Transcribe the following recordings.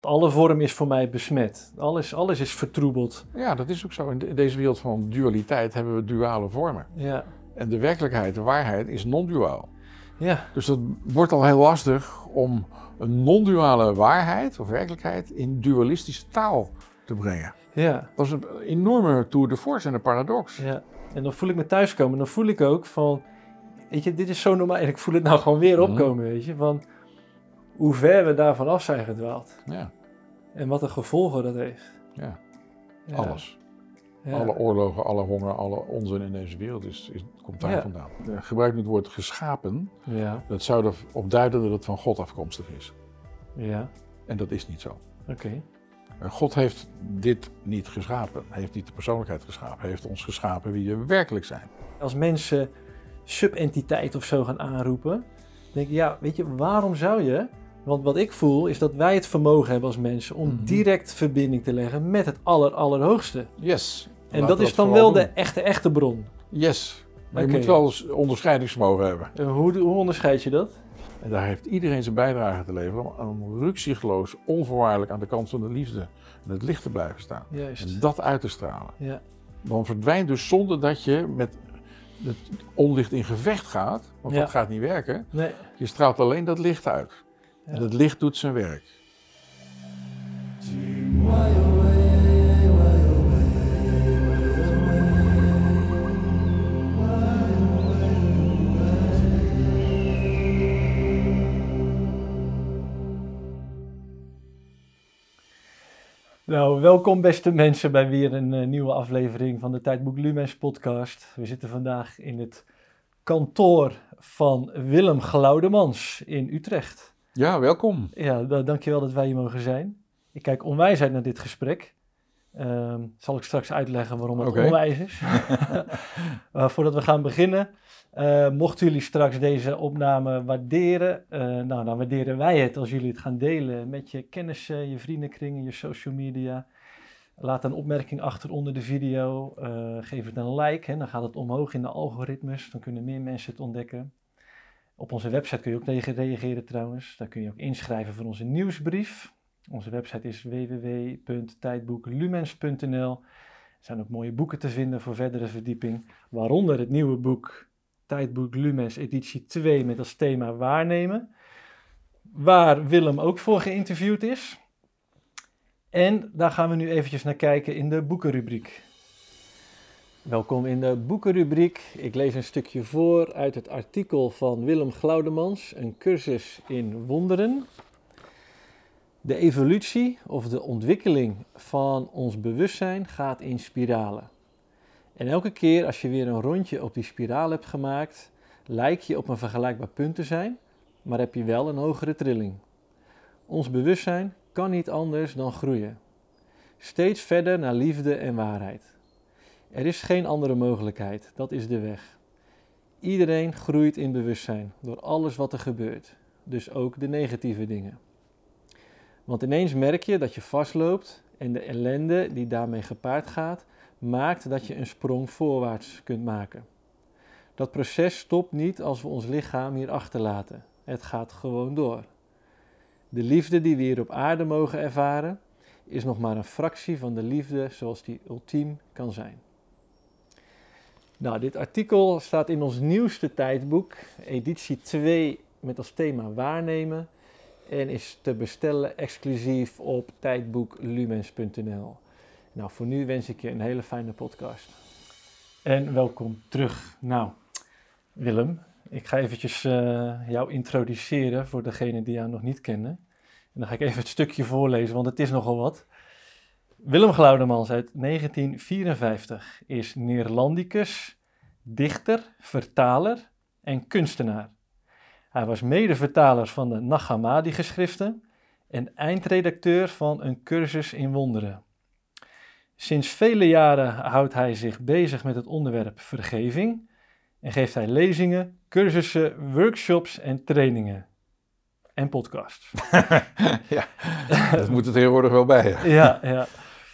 Alle vorm is voor mij besmet. Alles, alles is vertroebeld. Ja, dat is ook zo. In, de- in deze wereld van dualiteit hebben we duale vormen. Ja, En de werkelijkheid, de waarheid, is non-duaal. ja, Dus dat wordt al heel lastig om een non-duale waarheid of werkelijkheid in dualistische taal te brengen. ja, Dat is een enorme tour de force en een paradox. ja. En dan voel ik me thuiskomen. Dan voel ik ook van, weet je, dit is zo normaal. En ik voel het nou gewoon weer Mhm. opkomen, weet je. Van hoe ver we daarvan af zijn gedwaald. Ja, En wat de gevolgen dat heeft. ja. Ja, alles. ja. Alle oorlogen, alle honger, alle onzin in deze wereld is, is, komt daar Ja. vandaan. Gebruik nu het woord geschapen. Ja, Dat zou erop duiden dat het van God afkomstig is. ja, En dat is niet zo. oké. God heeft dit niet geschapen. Hij heeft niet de persoonlijkheid geschapen. Hij heeft ons geschapen wie we werkelijk zijn. Als mensen subentiteit of zo gaan aanroepen, denk ik, ja, weet je, waarom zou je? Want wat ik voel is dat wij het vermogen hebben als mensen om Mhm. direct verbinding te leggen met het aller, allerhoogste. Yes. En dat is dan wel de echte, echte bron. Yes. Maar je moet wel eens onderscheidingsvermogen hebben. En hoe, hoe onderscheid je dat? En daar heeft iedereen zijn bijdrage te leveren om- om rukzichtloos, onvoorwaardelijk aan de kant van de liefde en het licht te blijven staan. Juist. En dat uit te stralen. Ja, Dan verdwijnt dus zonder dat je met het onlicht in gevecht gaat, want Ja. dat gaat niet werken. nee. Je straalt alleen dat licht uit. En het licht doet zijn werk. Nou, welkom beste mensen bij weer een eh, nieuwe aflevering van de Tijdboek Lumens podcast. We zitten vandaag in het kantoor van Willem Glaudemans in Utrecht. Ja, welkom. Ja, da- dankjewel dat wij hier mogen zijn. Ik kijk onwijs uit naar dit gesprek. Ehm, zal ik straks uitleggen waarom het onwijs is. Eh, voordat we gaan beginnen, eh, mochten jullie straks deze opname waarderen, eh, nou dan waarderen wij het als jullie het gaan delen met je kennissen, je vriendenkringen, je social media. Laat een opmerking achter onder de video. geef het een like, hè, dan gaat het omhoog in de algoritmes. Dan kunnen meer mensen het ontdekken. Op onze website kun je ook tegen reageren trouwens. Daar kun je ook inschrijven voor onze nieuwsbrief. Onze website is www.tijdboeklumens.nl. Er zijn ook mooie boeken te vinden voor verdere verdieping. Waaronder het nieuwe boek Tijdboek Lumens editie 2 met als thema waarnemen. Waar Willem ook voor geïnterviewd is. En daar gaan we nu eventjes naar kijken in de boekenrubriek. Welkom in de boekenrubriek. Ik lees een stukje voor uit het artikel van Willem Glaudemans, een cursus in wonderen. De evolutie of de ontwikkeling van ons bewustzijn gaat in spiralen. En elke keer als je weer een rondje op die spiraal hebt gemaakt, lijkt je op een vergelijkbaar punt te zijn, maar heb je wel een hogere trilling. Ons bewustzijn kan niet anders dan groeien. Steeds verder naar liefde en waarheid. Er is geen andere mogelijkheid, dat is de weg. Iedereen groeit in bewustzijn door alles wat er gebeurt, dus ook de negatieve dingen. Want ineens merk je dat je vastloopt en de ellende die daarmee gepaard gaat, maakt dat je een sprong voorwaarts kunt maken. Dat proces stopt niet als we ons lichaam hier achterlaten. Het gaat gewoon door. De liefde die we hier op aarde mogen ervaren, is nog maar een fractie van de liefde zoals die ultiem kan zijn. Nou, dit artikel staat in ons nieuwste tijdboek, editie 2 met als thema waarnemen en is te bestellen exclusief op tijdboeklumens.nl. Nou, voor nu wens ik je een hele fijne podcast. En welkom terug. Nou, Willem, ik ga eventjes eh, jou introduceren voor degenen die jou nog niet kennen. En dan ga ik even het stukje voorlezen, want het is nogal wat. Willem Glaudemans uit 1954 is Neerlandicus, dichter, vertaler en kunstenaar. Hij was mede-vertaler van de Nag Hammadi-geschriften en eindredacteur van een cursus in wonderen. Sinds vele jaren houdt hij zich bezig met het onderwerp vergeving en geeft hij lezingen, cursussen, workshops en trainingen. En podcasts. ja, dat moet er tegenwoordig wel bij. ja, ja.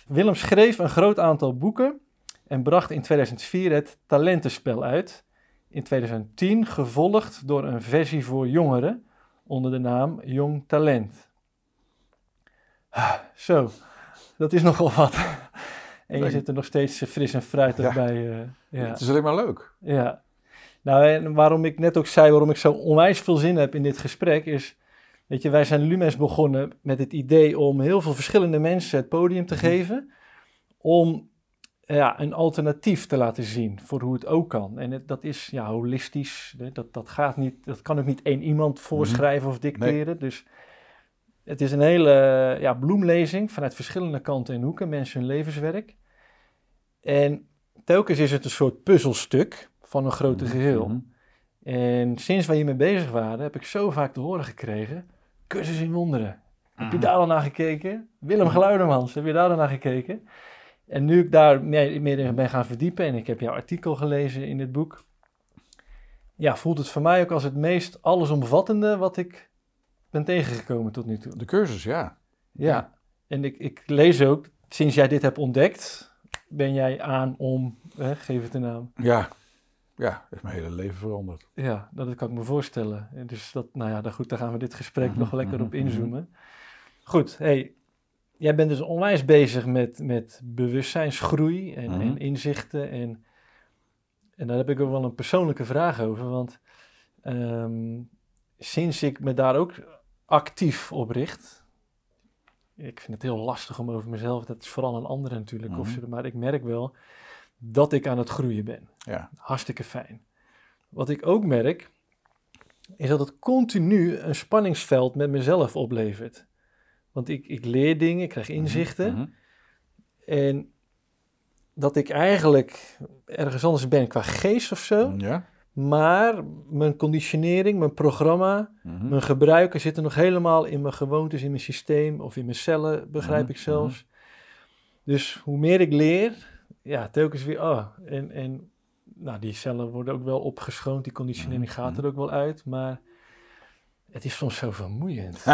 Willem schreef een groot aantal boeken en bracht in 2004 het Talentenspel uit. In 2010 gevolgd door een versie voor jongeren onder de naam Jong Talent. zo, dat is nogal wat. En je zit er nog steeds eh, fris en fruitig Ja. bij. eh, ja. Het is alleen maar leuk. Ja. Nou, en waarom ik net ook zei waarom ik zo onwijs veel zin heb in dit gesprek is... Weet je, wij zijn Lumens begonnen met het idee om heel veel verschillende mensen het podium te Mhm. geven. Om ja, een alternatief te laten zien voor hoe het ook kan. En het, dat is ja, holistisch. hè, Dat, dat, gaat niet, dat kan ook niet één iemand voorschrijven of dicteren. Dus het is een hele ja, bloemlezing vanuit verschillende kanten en hoeken. Mensen hun levenswerk. En telkens is het een soort puzzelstuk van een groter geheel. Mhm. En sinds wij hiermee bezig waren, heb ik zo vaak te horen gekregen: cursus in wonderen. Heb je Mhm. daar al naar gekeken? Willem Gluidermans, heb je daar al naar gekeken? En nu ik daar meer, meer in ben gaan verdiepen en ik heb jouw artikel gelezen in dit boek, ja, voelt het voor mij ook als het meest allesomvattende wat ik ben tegengekomen tot nu toe. De cursus, ja. Ja, en ik, ik lees ook, sinds jij dit hebt ontdekt, ben jij aan om, hè, geef het een naam. Ja, ja, heeft mijn hele leven veranderd. Ja, dat kan ik me voorstellen. En Dus dat, nou ja, dan goed, daar gaan we dit gesprek Mhm, nog lekker op mhm, mhm. inzoomen. Goed, hey, jij bent dus onwijs bezig met, met bewustzijnsgroei en, en inzichten. En, en daar heb ik ook wel een persoonlijke vraag over, want ehm, sinds ik me daar ook actief op richt, ik vind het heel lastig om over mezelf, dat is vooral een andere natuurlijk, of Mhm. zo, maar ik merk wel dat ik aan het groeien ben. Ja. Hartstikke fijn. Wat ik ook merk, is dat het continu een spanningsveld met mezelf oplevert. Want ik, ik leer dingen, ik krijg inzichten. Mhm. En dat ik eigenlijk ergens anders ben qua geest of zo. Ja. Maar mijn conditionering, mijn programma, Mhm. mijn gebruiken zitten nog helemaal in mijn gewoontes, in mijn systeem of in mijn cellen, begrijp Mhm, ik zelfs. Dus hoe meer ik leer, ja, telkens weer, oh, en, en nou, die cellen worden ook wel opgeschoond, die conditionering Mhm, gaat er mhm. ook wel uit, maar het is soms zo vermoeiend.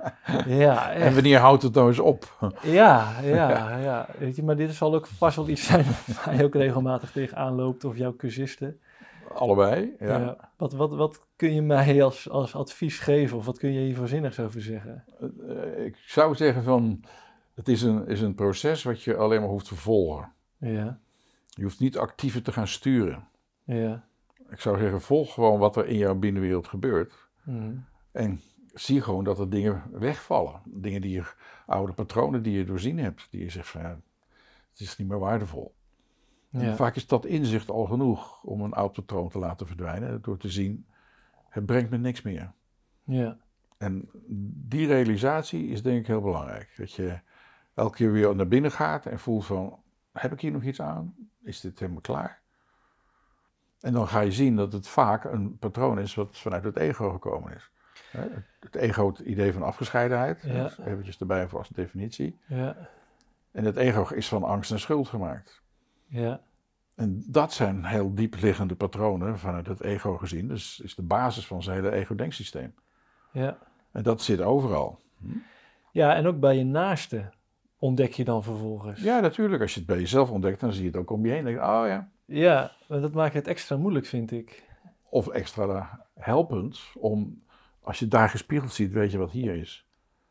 ja, En wanneer houdt het nou eens op? Ja, ja, ja. Weet je, maar dit zal ook vast wel iets zijn waar je ook regelmatig tegenaan loopt of jouw cursisten. Allebei, ja. Wat, wat, wat kun je mij als, als advies geven of wat kun je hier voorzinnigs over zeggen? Eh, Ik zou zeggen van, het is een, is een proces wat je alleen maar hoeft te volgen. Ja, Je hoeft niet actiever te gaan sturen. ja. Ik zou zeggen, volg gewoon wat er in jouw binnenwereld gebeurt. Mhm. En zie gewoon dat er dingen wegvallen. Dingen die je, oude patronen die je doorzien hebt. Die je zegt van, ja, het is niet meer waardevol. Ja. Vaak is dat inzicht al genoeg om een oud patroon te laten verdwijnen. Door te zien, het brengt me niks meer. Ja. En die realisatie is denk ik heel belangrijk. Dat je elke keer weer naar binnen gaat en voelt van, heb ik hier nog iets aan? Is dit helemaal klaar? En dan ga je zien dat het vaak een patroon is wat vanuit het ego gekomen is. Het ego, het idee van afgescheidenheid, Ja. dus eventjes erbij voor als definitie. Ja. En het ego is van angst en schuld gemaakt. Ja. En dat zijn heel diep liggende patronen vanuit het ego gezien. Dus is de basis van zijn hele ego-denksysteem. Ja. En dat zit overal. Ja, en ook bij je naaste ontdek je dan vervolgens. Ja, natuurlijk. Als je het bij jezelf ontdekt, dan zie je het ook om je heen. Dan denk je, oh ja. Ja, maar dat maakt het extra moeilijk, vind ik. Of extra helpend om, als je het daar gespiegeld ziet, weet je wat hier is.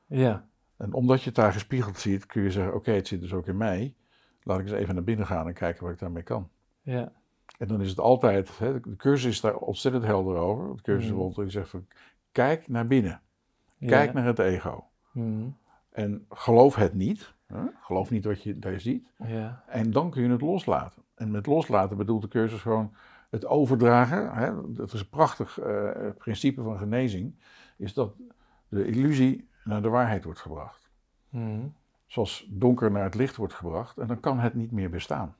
Ja. En omdat je het daar gespiegeld ziet, kun je zeggen, oké, het zit dus ook in mij. Laat ik eens even naar binnen gaan en kijken wat ik daarmee kan. Ja. En dan is het altijd, hè, de cursus is daar ontzettend helder over. De cursus Mhm. rond, die zegt van, kijk naar binnen. Ja. Kijk naar het ego. Mhm. En geloof het niet. Geloof niet wat je daar ziet. Ja. En dan kun je het loslaten. En met loslaten bedoelt de cursus gewoon het overdragen. Hè? Dat is een prachtig eh, principe van genezing. Is dat de illusie naar de waarheid wordt gebracht. Mhm. Zoals donker naar het licht wordt gebracht. En dan kan het niet meer bestaan.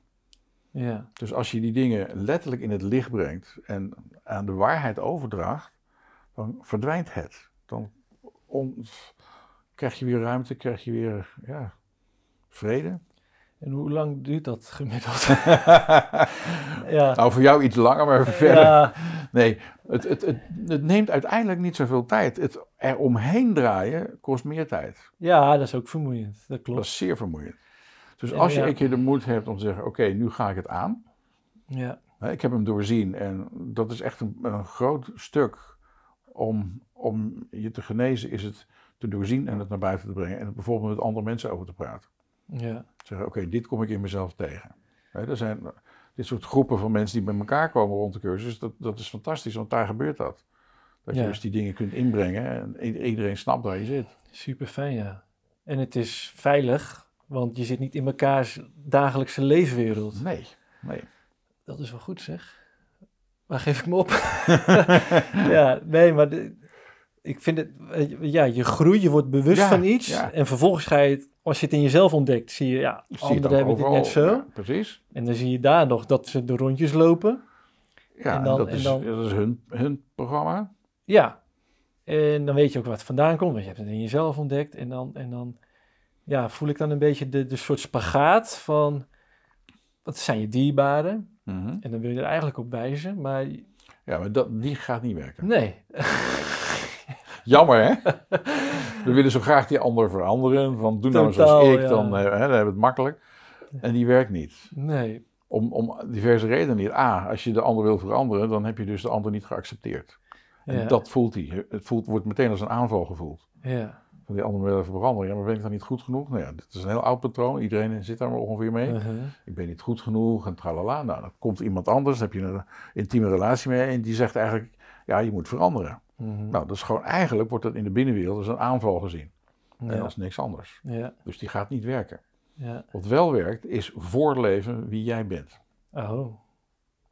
Ja. Dus als je die dingen letterlijk in het licht brengt en aan de waarheid overdraagt, dan verdwijnt het. Dan on- krijg je weer ruimte, krijg je weer ja, vrede. En hoe lang duurt dat gemiddeld? ja. Nou, voor jou iets langer, maar verder. Ja. Nee, het, het, het, het neemt uiteindelijk niet zoveel tijd. Het er omheen draaien kost meer tijd. ja, dat is ook vermoeiend. Dat Dat klopt. is zeer vermoeiend. Dus Ja, als je een keer de moed hebt om te zeggen: Oké, nu ga ik het aan. Ja. Ik heb hem doorzien en dat is echt een, een groot stuk om, om je te genezen, is het te doorzien en het naar buiten te brengen. En het bijvoorbeeld met andere mensen over te praten. Ja. Zeggen, oké, dit kom ik in mezelf tegen. Hè, er zijn dit soort groepen van mensen die bij elkaar komen rond de cursus. Dat, dat is fantastisch, want daar gebeurt dat. Dat je dus die dingen kunt inbrengen en iedereen snapt waar je zit. Super fijn, ja. En het is veilig, want je zit niet in mekaars dagelijkse leefwereld. Nee, nee. Dat is wel goed, zeg. Waar geef ik me op? ja, nee, maar de- ik vind het, ja, je groeit, je wordt bewust Ja, van iets. ja. En vervolgens ga je het, als je het in jezelf ontdekt, zie je, ja, Zie anderen hebben dit overal. net zo. Ja, precies. En dan zie je daar nog dat ze de rondjes lopen. Ja, En dan- dat, en is, dan- dat is hun, hun programma. Ja, en dan weet je ook wat vandaan komt, want je hebt het in jezelf ontdekt. En dan, en dan ja, voel ik dan een beetje de, de soort spagaat van, wat zijn je dierbaren? Mhm. En dan wil je er eigenlijk op wijzen, maar Ja, maar dat, die gaat niet werken. nee. Jammer, hè? We willen zo graag die ander veranderen. Van doe nou Totaal, zoals ik, ja. dan, eh, hè, dan hebben we het makkelijk. En die werkt niet. Nee, Om, om diverse redenen niet. A, als je de ander wil veranderen, dan heb je dus de ander niet geaccepteerd. En ja, dat voelt hij. Het voelt, wordt meteen als een aanval gevoeld. ja. Van die ander wil even veranderen. Ja, maar ben ik dan niet goed genoeg? Nou ja, dit is een heel oud patroon. Iedereen zit daar maar ongeveer mee. Uh-huh. Ik ben niet goed genoeg en tralala. Nou, dan komt iemand anders, daar heb je een intieme relatie mee. En die zegt eigenlijk, ja, je moet veranderen. Mhm. Nou, dat is gewoon, eigenlijk wordt dat in de binnenwereld als een aanval gezien. En als niks anders. ja, Dus die gaat niet werken. ja. Wat wel werkt, is voorleven wie jij bent. Oh,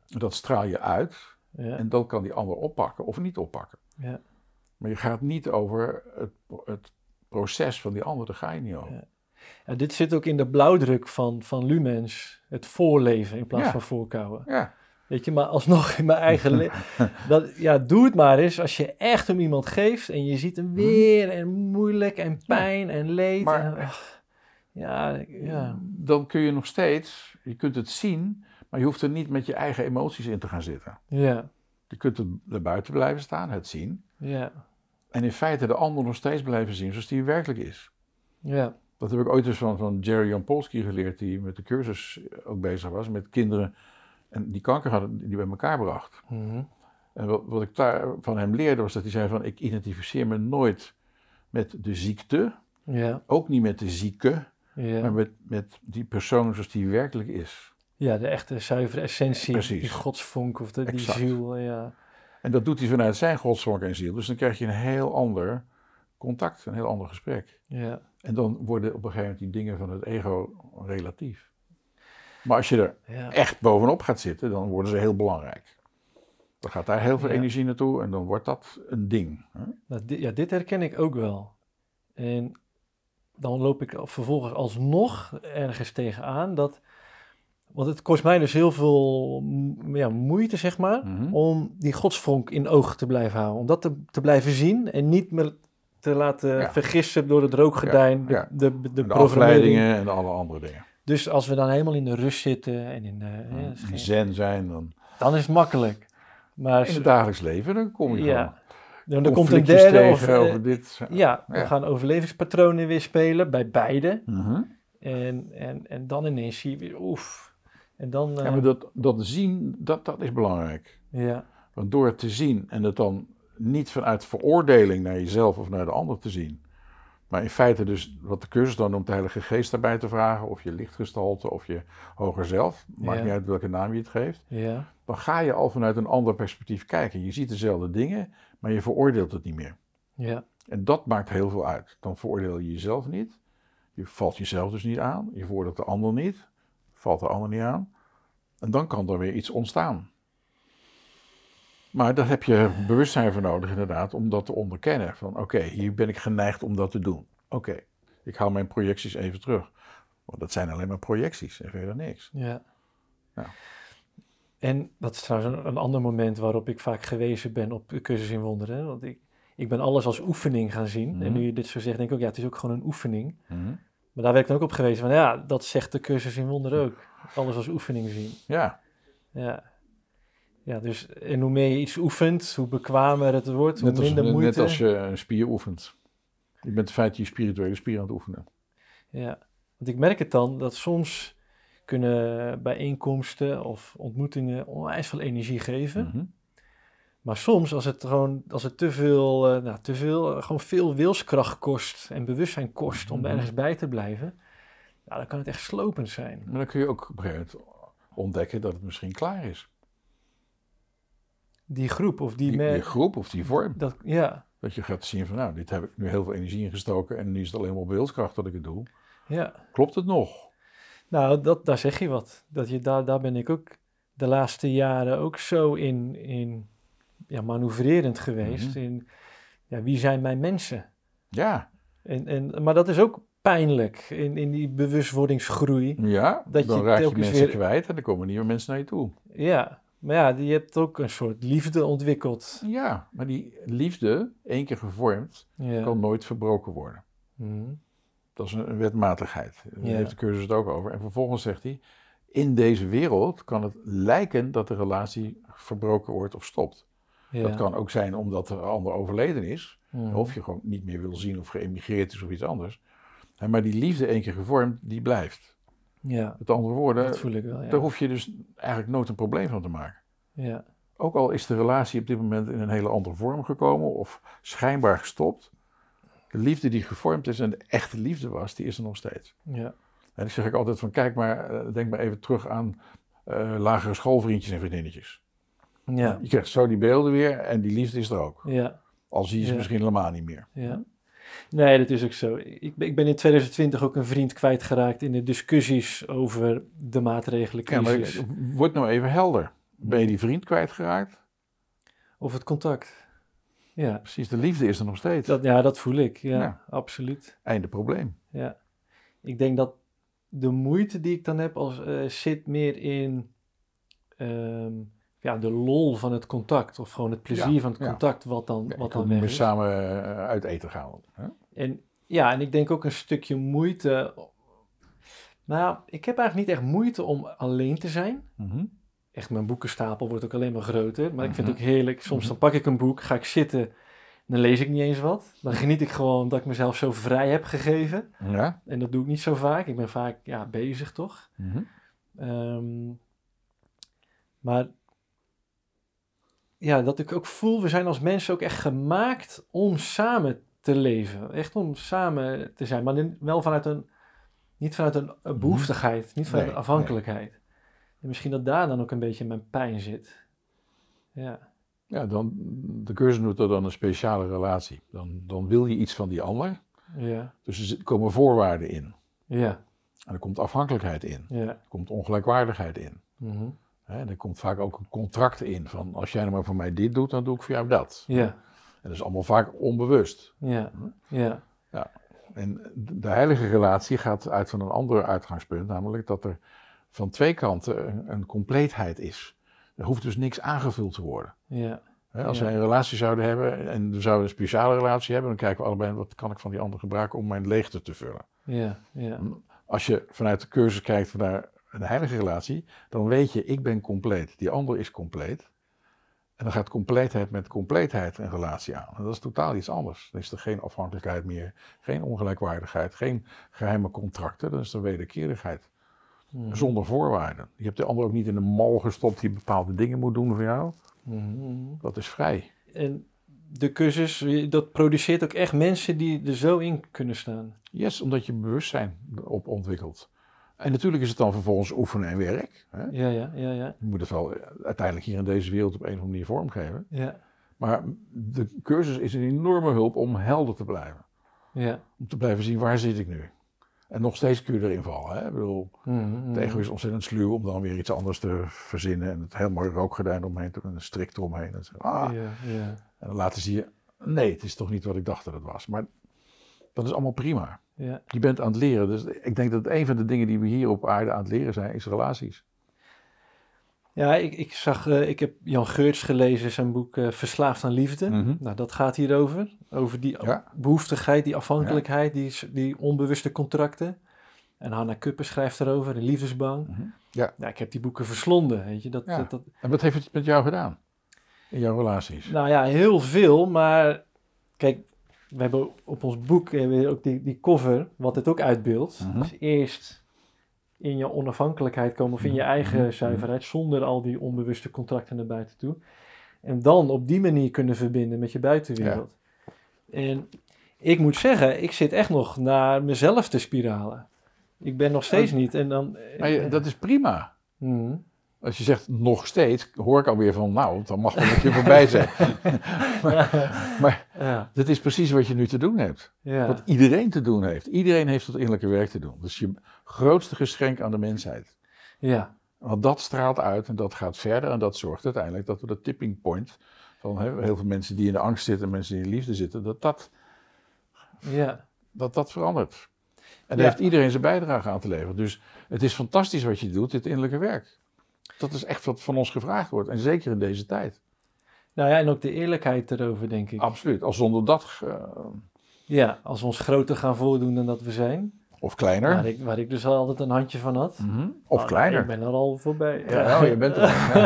Dat straal je uit ja, en dat kan die ander oppakken of niet oppakken. ja. Maar je gaat niet over het, het proces van die ander, daar ga je niet over. Ja, dit zit ook in de blauwdruk van, van Lumens, het voorleven in plaats Ja. van voorkouwen. Ja, Weet je, maar alsnog in mijn eigen leven. Ja, doe het maar eens als je echt om iemand geeft en je ziet hem weer en moeilijk en pijn en leed. Maar- en, ach, ja, ja, dan kun je nog steeds, je kunt het zien, maar je hoeft er niet met je eigen emoties in te gaan zitten. ja, Je kunt er er buiten blijven staan, het zien. ja, En in feite de ander nog steeds blijven zien zoals die werkelijk is. ja, Dat heb ik ooit eens van, van Jerry Jampolsky geleerd, die met de cursus ook bezig was, met kinderen en die kanker hadden, die bij elkaar bracht. mhm, En wat, wat ik daar van hem leerde was dat hij zei van, ik identificeer me nooit met de ziekte, ja, ook niet met de zieke, maar ja. met, met die persoon zoals die werkelijk is. Ja, de echte zuivere essentie, Precies. die godsvonk of de, die Exact. ziel, ja. En dat doet hij vanuit zijn godsvonk en ziel. Dus dan krijg je een heel ander contact, een heel ander gesprek. Ja, En dan worden op een gegeven moment die dingen van het ego relatief. Maar als je er ja. echt bovenop gaat zitten, dan worden ze heel belangrijk. Dan gaat daar heel veel Ja. energie naartoe en dan wordt dat een ding. Hè? Nou, dit, ja, dit herken ik ook wel. En dan loop ik vervolgens alsnog ergens tegenaan dat... Want het kost mij dus heel veel ja, moeite, zeg maar, Mhm. om die godsvonk in oog te blijven houden. Om dat te, te blijven zien en niet me te laten Ja. vergissen door het rookgordijn, Ja, de, de, de, De programmering. afleidingen en alle andere dingen. Dus als we dan helemaal in de rust zitten en in de... ja, geen- zen zijn, dan dan is het makkelijk. Maar in het dagelijks leven, dan kom je ja, gewoon dan, komt een derde of... tegen eh, over dit. Ja, we gaan overlevingspatronen weer spelen bij beide. Mhm. En, en, en dan ineens zie je weer, oef. En dan, eh, Ja, maar dat, dat zien, dat, dat is belangrijk. ja, Want door het te zien en het dan niet vanuit veroordeling naar jezelf of naar de ander te zien, maar in feite dus wat de cursus dan noemt de Heilige Geest daarbij te vragen, of je lichtgestalte of je hoger zelf, maakt Ja. niet uit welke naam je het geeft, ja, dan ga je al vanuit een ander perspectief kijken. Je ziet dezelfde dingen, maar je veroordeelt het niet meer. ja, En dat maakt heel veel uit. Dan veroordeel je jezelf niet, je valt jezelf dus niet aan, je veroordeelt de ander niet, valt de ander niet aan. En dan kan er weer iets ontstaan. Maar daar heb je bewustzijn voor nodig, inderdaad, om dat te onderkennen. Van oké, hier ben ik geneigd om dat te doen. Oké, ik haal mijn projecties even terug. Want dat zijn alleen maar projecties en verder niks. ja. En dat is trouwens een, een ander moment waarop ik vaak gewezen ben op de cursus in wonderen. Want ik, ik ben alles als oefening gaan zien. En Mhm. nu je dit zo zegt, denk ik ook, ja, het is ook gewoon een oefening. Mhm. Maar daar werd ik dan ook op gewezen van, ja, dat zegt de cursus in wonderen ook. Alles als oefening zien. Ja, Ja. Ja, dus en hoe meer je iets oefent, hoe bekwamer het wordt, hoe net als, minder moeite. net als je een spier oefent. Je bent in feite je spirituele spier aan het oefenen. Ja, want ik merk het dan dat soms kunnen bijeenkomsten of ontmoetingen onwijs veel energie geven. Mhm. Maar soms, als het gewoon, als het te veel, eh, nou, te veel, eh, gewoon veel wilskracht kost en bewustzijn kost om Mhm. ergens bij te blijven, nou, dan kan het echt slopend zijn. Maar dan kun je ook op een gegeven moment ontdekken dat het misschien klaar is. Die groep of die, Die, die groep of die vorm. dat, ja, Dat je gaat zien van, nou, dit heb ik nu heel veel energie ingestoken en nu is het alleen maar op wilskracht dat ik het doe. ja. Klopt het nog? Nou, dat, daar zeg je wat. Dat je, daar, daar ben ik ook de laatste jaren ook zo in, in ja, manoeuvrerend geweest. Mhm. In ja, wie zijn mijn mensen? Ja, En, en, maar dat is ook pijnlijk in, in die bewustwordingsgroei. ja Dat dan je raak je telkens mensen weer- kwijt en er komen nieuwe mensen naar je toe. Ja, maar ja, je hebt ook een soort liefde ontwikkeld. Ja, maar die liefde, één keer gevormd, Ja. kan nooit verbroken worden. Mhm. Dat is een, wetmatigheid. Daar Ja. heeft de cursus het ook over. En vervolgens zegt hij, in deze wereld kan het lijken dat de relatie verbroken wordt of stopt. Ja. Dat kan ook zijn omdat de ander overleden is, Mhm. of je gewoon niet meer wil zien of geëmigreerd is of iets anders. Maar die liefde één keer gevormd, die blijft. Ja, Met andere woorden, dat voel ik wel. daar hoef je dus eigenlijk nooit een probleem van te maken. Ja. Ook al is de relatie op dit moment in een hele andere vorm gekomen of schijnbaar gestopt. De liefde die gevormd is en de echte liefde was, die is er nog steeds. Ja. En dan zeg ik altijd van, kijk maar, eh, denk maar even terug aan eh, lagere schoolvriendjes en vriendinnetjes. Ja. Je krijgt zo die beelden weer en die liefde is er ook. Ja. Al zie je ze Ja. misschien helemaal niet meer. Ja. Nee, dat is ook zo. Ik ben, ik ben in 2020 ook een vriend kwijtgeraakt in de discussies over de Ja, maatregelencrisis. maar word nou even helder. Ben je die vriend kwijtgeraakt? Of het contact. Ja. Precies, de liefde is er nog steeds. Dat, ja, dat voel ik. Ja, Ja. absoluut. Einde probleem. Ja. Ik denk dat de moeite die ik dan heb als, eh, zit meer in ehm, ja, de lol van het contact. Of gewoon het plezier Ja, van het ja. contact wat dan, wat dan weg is. samen eh, uit eten gaan. Hè? En ja, en ik denk ook een stukje moeite. Nou, ik heb eigenlijk niet echt moeite om alleen te zijn. Mhm. Echt, mijn boekenstapel wordt ook alleen maar groter. Maar ik vind het Mhm. ook heerlijk. Soms Mhm. dan pak ik een boek, ga ik zitten. Dan lees ik niet eens wat. Dan geniet ik gewoon dat ik mezelf zo vrij heb gegeven. Ja. En dat doe ik niet zo vaak. Ik ben vaak ja, bezig, toch? Ehm, maar ja, dat ik ook voel, we zijn als mensen ook echt gemaakt om samen te leven. Echt om samen te zijn. Maar wel vanuit een, niet vanuit een, behoeftigheid, niet vanuit Nee, een afhankelijkheid. En misschien dat daar dan ook een beetje mijn pijn zit. Ja, Ja, dan, de cursus noemt dat dan een speciale relatie. Dan, dan wil je iets van die ander. ja, Dus er komen voorwaarden in. ja, En er komt afhankelijkheid in. ja. Er komt ongelijkwaardigheid in. mhm, Hè, er komt vaak ook een contract in. Van als jij nou maar voor mij dit doet, dan doe ik voor jou dat. Ja, En dat is allemaal vaak onbewust. ja, ja, En de heilige relatie gaat uit van een ander uitgangspunt. Namelijk dat er van twee kanten een, een compleetheid is. Er hoeft dus niks aangevuld te worden. ja, Hè, als Ja. wij een relatie zouden hebben en we zouden een speciale relatie hebben, dan kijken we allebei wat kan ik van die ander gebruiken om mijn leegte te vullen. ja, ja, Als je vanuit de cursus kijkt naar een heilige relatie, dan weet je, ik ben compleet, die ander is compleet. En dan gaat compleetheid met compleetheid een relatie aan. En dat is totaal iets anders. Dan is er geen afhankelijkheid meer, geen ongelijkwaardigheid, geen geheime contracten. Dan is er wederkerigheid. mhm, Zonder voorwaarden. Je hebt de ander ook niet in een mal gestopt die bepaalde dingen moet doen voor jou. mhm. Dat is vrij. En de cursus, dat produceert ook echt mensen die er zo in kunnen staan. Yes, omdat je bewustzijn op ontwikkelt. En natuurlijk is het dan vervolgens oefenen en werk. Hè? Ja, ja, ja, ja. Je moet het wel eh, uiteindelijk hier in deze wereld op een of andere manier vormgeven. Ja, Maar de cursus is een enorme hulp om helder te blijven. ja. Om te blijven zien, waar zit ik nu? En nog steeds kun je erin vallen. Hè? Ik bedoel, Mhm, het ego is ontzettend sluw om dan weer iets anders te verzinnen. En het heel mooi rookgordijn omheen te een strik eromheen. En, zo, ah. Ja, ja. en dan laten zie je, nee, het is toch niet wat ik dacht dat het was. Maar dat is allemaal prima. Ja. Je bent aan het leren. Dus ik denk dat een van de dingen die we hier op aarde aan het leren zijn, is relaties. Ja, ik, ik zag, eh, ik heb Jan Geurts gelezen, zijn boek eh, Verslaafd aan Liefde. Mhm. Nou, dat gaat hierover. Over die Ja. behoeftigheid, die afhankelijkheid, die, die onbewuste contracten. En Hanna Kuppen schrijft erover, de liefdesbang. Mhm. Ja. Ja, ik heb die boeken verslonden, weet je. Dat, dat, En wat heeft het met jou gedaan? In jouw relaties? nou ja, heel veel, maar kijk, we hebben op ons boek hebben we ook die, die cover, wat het ook uitbeeldt. Dus eerst in je onafhankelijkheid komen of in je Mhm, eigen mhm, zuiverheid, zonder al die onbewuste contracten naar buiten toe. En dan op die manier kunnen verbinden met je buitenwereld. En ik moet zeggen, ik zit echt nog naar mezelf te spiralen. Ik ben nog steeds niet. En dan, Maar je- dat is prima. Mhm. Als je zegt nog steeds, hoor ik alweer van, nou, dan mag wel een keer voorbij zijn. maar ja, dat is precies wat je nu te doen hebt. ja, Wat iedereen te doen heeft. Iedereen heeft het innerlijke werk te doen. Dat is je grootste geschenk aan de mensheid. ja, Want dat straalt uit en dat gaat verder en dat zorgt uiteindelijk dat we de tipping point van hè, heel veel mensen die in de angst zitten, mensen die in de liefde zitten, dat dat, ja, dat, dat verandert. En daar Ja. heeft iedereen zijn bijdrage aan te leveren. Dus het is fantastisch wat je doet, dit innerlijke werk. Dat is echt wat van ons gevraagd wordt. En zeker in deze tijd. Nou ja, en ook de eerlijkheid erover, denk ik. Absoluut. Als zonder dat, Ja, als we ons groter gaan voordoen dan dat we zijn. of kleiner. Waar ik, waar ik dus al altijd een handje van had. Mhm. Of kleiner. Ik ben er al voorbij. Ja, oh, je bent er. al.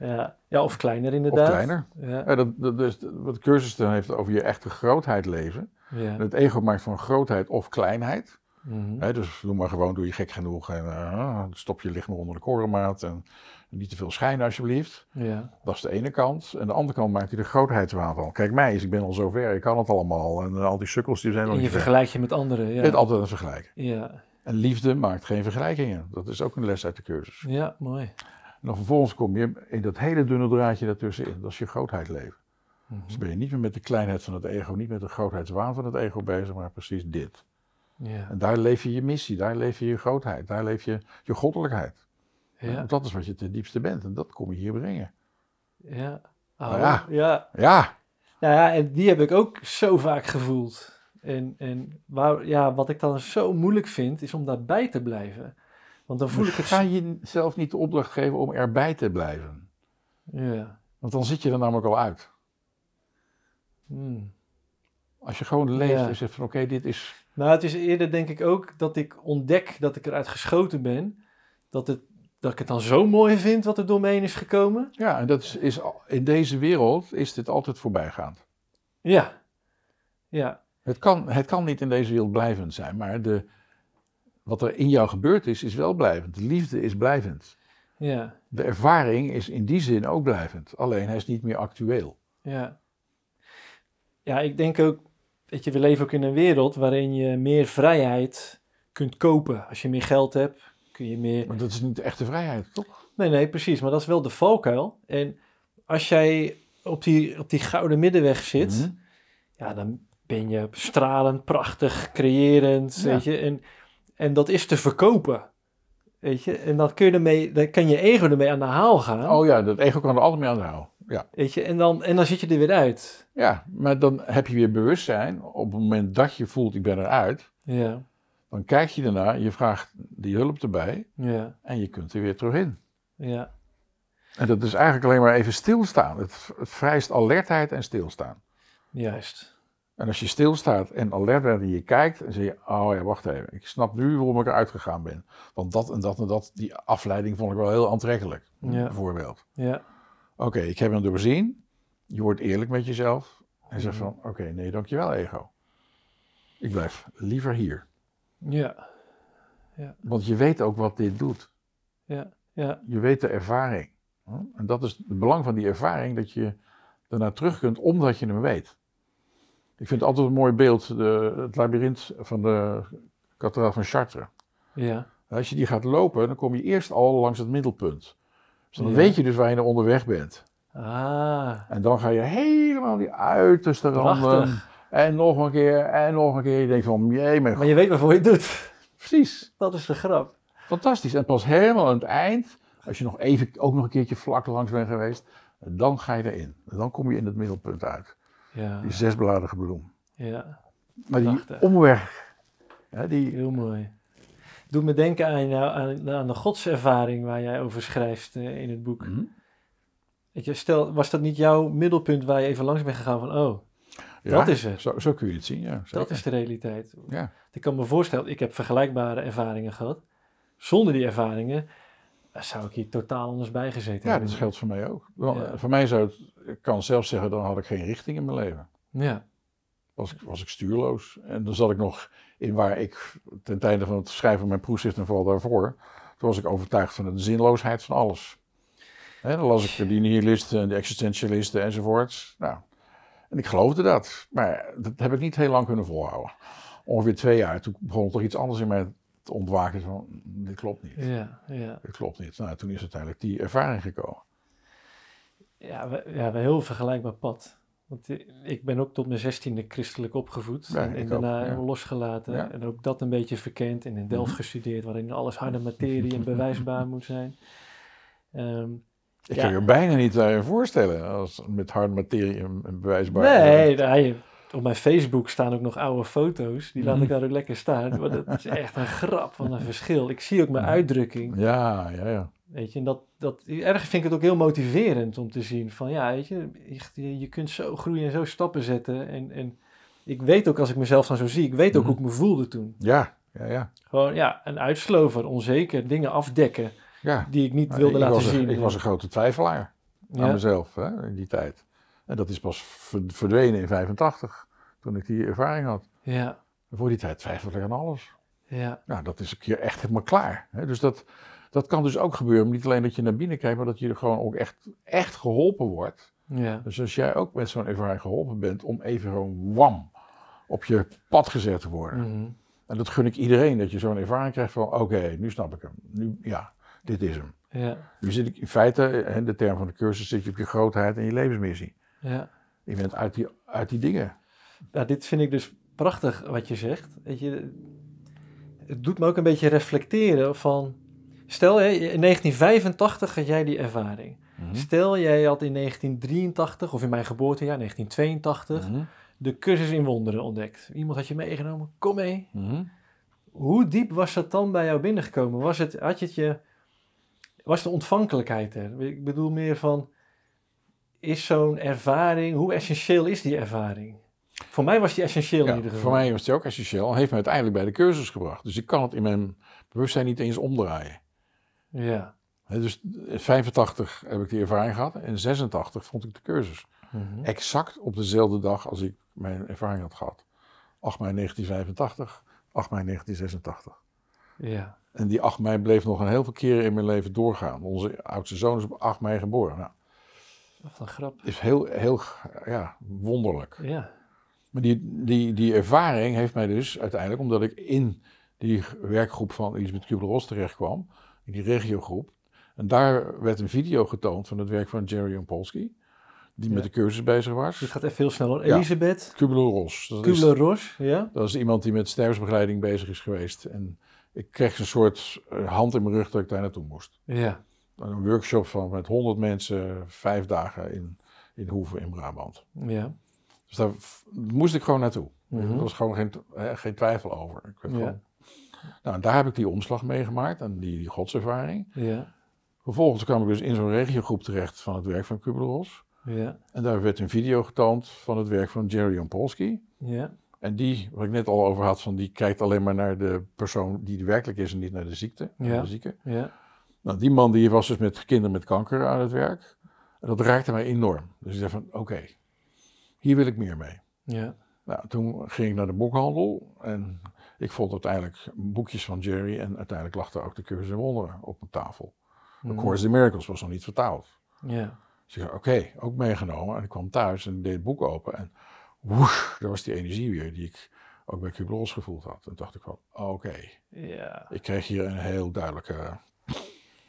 Ja. ja. ja, of kleiner Of inderdaad. kleiner. Ja, Ja, dat, dat, dus, wat de cursus dan heeft over je echte grootheid leven. ja. En het ego maakt van grootheid of kleinheid. Mhm. Dus doe maar gewoon, doe je gek genoeg en eh, stop je licht maar onder de korenmaat en niet te veel schijnen alsjeblieft. ja. Dat is de ene kant. En de andere kant maakt hij de grootheidswaan van. Kijk mij eens, ik ben al zo ver, ik kan het allemaal. En eh, al die sukkels die zijn nog En je vergelijkt je met anderen. Ja, bent altijd aan het vergelijken. ja. En liefde maakt geen vergelijkingen. Dat is ook een les uit de cursus. ja mooi. En dan vervolgens kom je in dat hele dunne draadje daartussenin. Dat is je grootheid leven. Mhm. Dus ben je niet meer met de kleinheid van het ego, niet met de grootheidswaan van het ego bezig, maar precies dit. Ja, En daar leef je je missie, daar leef je je grootheid, daar leef je je goddelijkheid. ja, Want dat is wat je ten diepste bent en dat kom je hier brengen. ja. Nou Oh, ja. ja. Ja, Nou ja, en die heb ik ook zo vaak gevoeld. En, en waar, ja, wat ik dan zo moeilijk vind, is om daarbij te blijven. Want dan voel ik het... ga je jezelf niet de opdracht geven om erbij te blijven. Ja. Want dan zit je er namelijk al uit. Hmm. Als je gewoon leeft Ja. en zegt van oké, dit is... Nou, het is eerder denk ik ook dat ik ontdek dat ik eruit geschoten ben. Dat, het, dat ik het dan zo mooi vind wat er door me heen is gekomen. Ja, en dat is, is in deze wereld is dit altijd voorbijgaand. Ja. Ja. Het kan, het kan niet in deze wereld blijvend zijn, maar de, wat er in jou gebeurd is, is wel blijvend. De liefde is blijvend. Ja. De ervaring is in die zin ook blijvend. Alleen hij is niet meer actueel. Ja. Ja, ik denk ook, weet je, we leven ook in een wereld waarin je meer vrijheid kunt kopen. Als je meer geld hebt, kun je meer... Maar dat is niet de echte vrijheid, toch? Nee, nee, precies. Maar dat is wel de valkuil. En als jij op die, op die gouden middenweg zit, Mhm. ja, dan ben je stralend, prachtig, creërend, Ja. weet je. En, en dat is te verkopen, weet je. En dan, kun je ermee, dan kan je ego ermee aan de haal gaan, Oh ja, dat ego kan er altijd mee aan de hou. Ja. weet je. En dan, en dan zit je er weer uit. ja, maar dan heb je weer bewustzijn. Op het moment dat je voelt, ik ben eruit, Ja, dan kijk je ernaar, je vraagt die hulp erbij ja, en je kunt er weer terug in. ja, En dat is eigenlijk alleen maar even stilstaan. Het, het vereist alertheid en stilstaan. juist. En als je stilstaat en alert bent en je kijkt, dan zeg je, oh ja, wacht even, ik snap nu waarom ik eruit gegaan ben. Want dat en dat en dat, die afleiding vond ik wel heel aantrekkelijk, Ja. bijvoorbeeld. Ja, Oké, ik heb hem doorzien. Je wordt eerlijk met jezelf en zegt Mhm. van, oké, nee, dankjewel ego. Ik blijf liever hier. ja, Want je weet ook wat dit doet. ja, ja, Je weet de ervaring. Hm? En dat is het belang van die ervaring, dat je daarna terug kunt omdat je hem weet. Ik vind het altijd een mooi beeld, de, het labyrint van de kathedraal van Chartres. ja, Als je die gaat lopen, dan kom je eerst al langs het middelpunt. Dus dan Ja. weet je dus waar je naar onderweg bent. ah, En dan ga je helemaal die uiterste randen. En nog een keer, en nog een keer. Je denkt van, jee, mijn Maar je weet waarvoor je het doet. Precies. Dat is de grap. Fantastisch. En pas helemaal aan het eind, als je nog even, ook nog een keertje vlak langs bent geweest, dan ga je erin. En dan kom je in het middelpunt uit. Ja, Die zesbladige bloem. ja, Maar die Prachtig. omweg, hè, die, heel mooi. Doet me denken aan, jou, aan, aan de godservaring waar jij over schrijft eh, in het boek. Hm? Weet je, stel, was dat niet jouw middelpunt waar je even langs bent gegaan van, oh, Ja, dat is het. Zo, zo kun je het zien, ja. Dat is de realiteit. Ja. Ik kan me voorstellen, ik heb vergelijkbare ervaringen gehad. Zonder die ervaringen eh, zou ik hier totaal anders bij gezeten Ja, hebben. dat geldt voor mij ook. Ja. Voor mij zou het, ik kan zelfs zeggen, dan had ik geen richting in mijn leven. Ja, Was ik, was ik stuurloos. En dan zat ik nog in waar ik ten tijde van het schrijven van mijn proefschrift en vooral daarvoor, toen was ik overtuigd van de zinloosheid van alles. Hè, dan las ik die nihilisten, de existentialisten enzovoorts. Nou, en ik geloofde dat. Maar dat heb ik niet heel lang kunnen volhouden. Ongeveer twee jaar. Toen begon er toch iets anders in mij te ontwaken. Van, dit klopt niet. Ja, ja. Dit klopt niet. Nou, toen is uiteindelijk die ervaring gekomen. Ja, we, ja, we heel vergelijkbaar pad. Want i- ik ben ook tot mijn zestiende christelijk opgevoed. Ja, en, daarna ook, ja. losgelaten. Ja. En ook dat een beetje verkend. En in Delft Mhm. gestudeerd, waarin alles harde materie en bewijsbaar moet zijn. Ehm, Ik kan je bijna niet daarin voorstellen. Als, met harde materie en, en bewijsbaar. nee, nee, op mijn Facebook staan ook nog oude foto's. Die laat Mhm. ik daar ook lekker staan. Maar dat is echt een grap van een verschil. Ik zie ook mijn Mhm. uitdrukking. Ja, ja, ja. Weet je, en dat, dat, erg vind ik het ook heel motiverend om te zien van ja, weet je, je, je kunt zo groeien en zo stappen zetten. En, en ik weet ook als ik mezelf dan zo zie, ik weet ook Mhm. hoe ik me voelde toen. Ja, ja, ja. Gewoon ja, een uitslover, onzeker, dingen afdekken ja. die ik niet Nou, wilde ik laten zien. Ik was een grote twijfelaar aan ja, mezelf hè, in die tijd. En dat is pas ver- verdwenen in 85, toen ik die ervaring had. ja, voor die tijd twijfelde ik aan alles. ja, Nou, dat is een keer echt helemaal klaar. Hè. Dus dat, dat kan dus ook gebeuren. Niet alleen dat je naar binnen kijkt, maar dat je er gewoon ook echt, echt geholpen wordt. ja, Dus als jij ook met zo'n ervaring geholpen bent om even gewoon wam op je pad gezet te worden. mhm, En dat gun ik iedereen, dat je zo'n ervaring krijgt van oké, nu snap ik hem. Nu, ja, dit is hem. ja, Nu zit ik in feite, hè, de term van de cursus, zit je op je grootheid en je levensmissie. ja. Je bent uit die, uit die dingen. Nou, dit vind ik dus prachtig wat je zegt. Weet je, het doet me ook een beetje reflecteren van... Stel, in 1985 had jij die ervaring. Mhm. Stel, jij had in 1983, of in mijn geboortejaar, 1982, Mhm. de cursus in wonderen ontdekt. Iemand had je meegenomen, kom mee. Mhm. Hoe diep was dat dan bij jou binnengekomen? Was het, had je het je, was de ontvankelijkheid er? Ik bedoel meer van, is zo'n ervaring, hoe essentieel is die ervaring? Voor mij was die essentieel in ieder geval. voor mij was het ook essentieel en heeft me uiteindelijk bij de cursus gebracht. Dus ik kan het in mijn bewustzijn niet eens omdraaien. Ja. Dus in 85 heb ik die ervaring gehad en in 86 vond ik de cursus. Mhm. Exact op dezelfde dag als ik mijn ervaring had gehad. 8 mei 1985, 8 mei 1986. Ja. En die 8 mei bleef nog een heel veel keren in mijn leven doorgaan. Onze oudste zoon is op 8 mei geboren. Nou, Wat een grap. is heel, heel ja, wonderlijk. Ja. Maar die, die, die ervaring heeft mij dus uiteindelijk, omdat ik in die werkgroep van Elisabeth Kubler-Ross terecht kwam, in die regiogroep, en daar werd een video getoond van het werk van Jerry Ompolsky, die Ja. met de cursus bezig was. Dit gaat even heel snel. hoor. Ja. Elisabeth Kubler-Ross. Dat is, Kubler-Ross. Ja. dat is iemand die met sterfsbegeleiding bezig is geweest. En ik kreeg een soort eh, hand in mijn rug dat ik daar naartoe moest. Ja. Een workshop van met 100 mensen, vijf dagen in, in Hoeven in Brabant. Ja. Dus daar moest ik gewoon naartoe. Mhm. Er was gewoon geen, geen twijfel over. Ik werd Ja. gewoon... Nou, en daar heb ik die omslag meegemaakt en die, die godservaring. Ja. Vervolgens kwam ik dus in zo'n regiogroep terecht van het werk van Kubler-Ross. Ja. En daar werd een video getoond van het werk van Jerry Ompolsky. Ja. En die, wat ik net al over had, van die kijkt alleen maar naar de persoon die er werkelijk is en niet naar de ziekte. naar. De zieke. Ja. Nou, die man die was dus met kinderen met kanker aan het werk. En dat raakte mij enorm. Dus ik dacht van, oké, hier wil ik meer mee. Ja. Nou, toen ging ik naar de boekhandel en ik vond uiteindelijk boekjes van Jerry en uiteindelijk lag er ook de cursus in wonderen op mijn tafel. Mhm. A Course in Miracles was nog niet vertaald. Ja. Dus ik zei, oké, ook meegenomen. En ik kwam thuis en ik deed het boek open en woesh, daar was die energie weer die ik ook bij Kubler-Ross gevoeld had. En dacht ik van, oké, ik kreeg hier een heel duidelijke...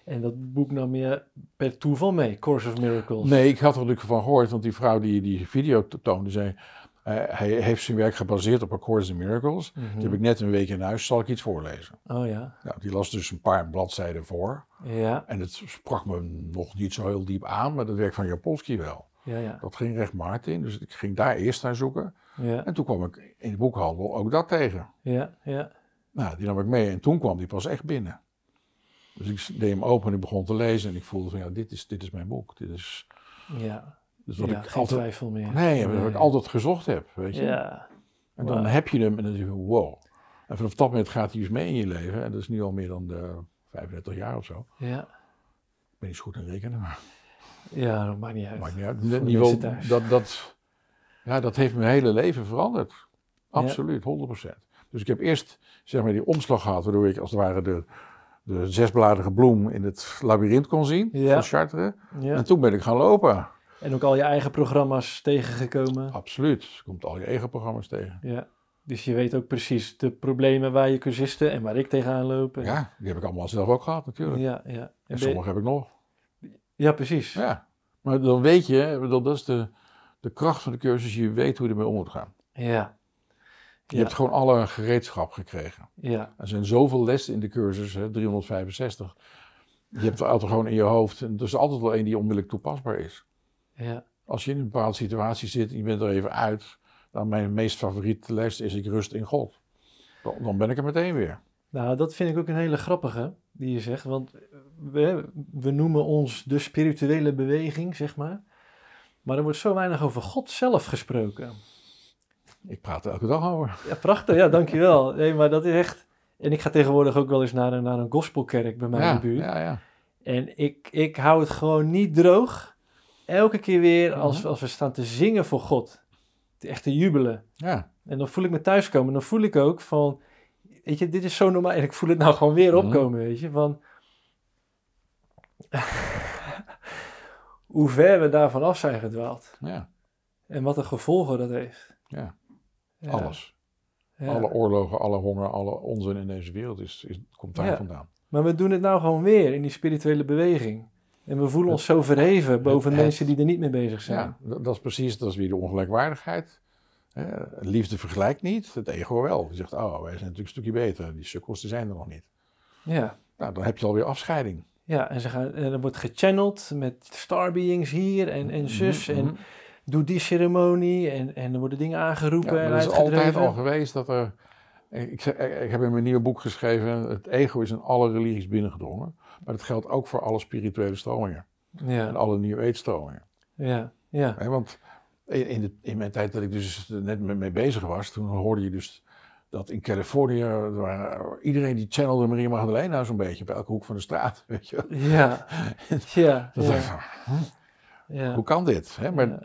En dat boek nam je per toeval mee, Course of Miracles. Nee, ik had er natuurlijk van gehoord, want die vrouw die die video toonde zei... hij heeft zijn werk gebaseerd op A Course in Miracles. Mhm. Die heb ik net een week in huis, zal ik iets voorlezen? Oh ja. Nou, die las dus een paar bladzijden voor. Ja. En het sprak me nog niet zo heel diep aan, maar dat werk van Japolsky wel. Ja. Ja. Dat ging recht Maarten in, dus ik ging daar eerst naar zoeken. Ja. En toen kwam ik in de boekhandel ook dat tegen. Ja. Ja. Nou, die nam ik mee en toen kwam die pas echt binnen. Dus ik deed hem open en ik begon te lezen en ik voelde van ja, dit is, dit is mijn boek. Dit is Ja. Dus wat ja. ik Geen altijd, twijfel meer. nee, wat ik altijd gezocht heb, weet je. Ja. En dan heb je hem en dan denk je wow. En vanaf dat moment gaat hij dus mee in je leven. En dat is nu al meer dan de 35 jaar of zo. Ja. Ik ben niet zo goed in rekenen, maar Ja, dat maakt niet uit. maakt niet uit. Mensen thuis. dat, dat, ja, dat heeft mijn hele leven veranderd. Absoluut, 100%. Dus ik heb eerst zeg maar, die omslag gehad, waardoor ik als het ware de, de zesbladige bloem in het labyrint kon zien Ja. van Chartres. Ja. En toen ben ik gaan lopen. En ook al je eigen programma's tegengekomen. Absoluut. Je komt al je eigen programma's tegen. Ja. Dus je weet ook precies de problemen waar je cursisten en waar ik tegenaan loop. En- Ja, die heb ik allemaal zelf ook gehad natuurlijk. ja, ja. En sommige heb ik nog. ja, precies. Ja. Maar dan weet je, dat is de, de kracht van de cursus, je weet hoe je ermee om moet gaan. Ja. Je Ja. hebt gewoon alle gereedschap gekregen. Ja. Er zijn zoveel lessen in de cursus, hè, 365. Je hebt er altijd gewoon in je hoofd. En er is altijd wel één die onmiddellijk toepasbaar is. Ja. Als je in een bepaalde situatie zit en je bent er even uit. Dan mijn meest favoriete les is ik rust in God. Dan, ben ik er meteen weer. Nou, dat vind ik ook een hele grappige die je zegt. Want we, we noemen ons de spirituele beweging, zeg maar. Maar er wordt zo weinig over God zelf gesproken. Ik praat er elke dag over. Ja, prachtig. Ja, dankjewel. Nee, maar dat is echt... En ik ga tegenwoordig ook wel eens naar een, naar een gospelkerk bij mij in de buurt. ja, ja. En ik, ik hou het gewoon niet droog. Elke keer weer als, als we staan te zingen voor God. Echt te jubelen. ja. En dan voel ik me thuiskomen. Dan voel ik ook van... Weet je, dit is zo normaal. En ik voel het nou gewoon weer Mhm. opkomen, weet je. Van... Hoe ver we daarvan af zijn gedwaald. ja, En wat een gevolgen dat heeft. ja. Ja. Alles. Ja. Alle oorlogen, alle honger, alle onzin in deze wereld is, is, komt daar vandaan. Maar we doen het nou gewoon weer in die spirituele beweging. En we voelen ons zo verheven boven het- mensen die er niet mee bezig zijn. Ja, dat, is precies, dat is weer de ongelijkwaardigheid. Hè, liefde vergelijkt niet, het ego wel. Je zegt, oh, wij zijn natuurlijk een stukje beter. Die sukkels die zijn er nog niet. Ja. Nou, dan heb je alweer afscheiding. Ja, en, ze gaan, en er wordt gechanneld met star beings hier en, en zus. Mhm, En mhm. doe die ceremonie. En, en er worden dingen aangeroepen Ja, en maar dat is altijd al geweest dat er... Ik, ik heb in mijn nieuwe boek geschreven, het ego is in alle religies binnengedrongen. Maar dat geldt ook voor alle spirituele stromingen. En Ja, alle New Age stromingen. ja, ja. Want in, de, in mijn tijd dat ik dus net mee, bezig was, toen hoorde je dus dat in Californië, waren- iedereen die channelde Maria Magdalena zo'n beetje op elke hoek van de straat. Weet je. Ja, ja, Dat dacht ik ja, hm, hoe kan dit? Maar Ja.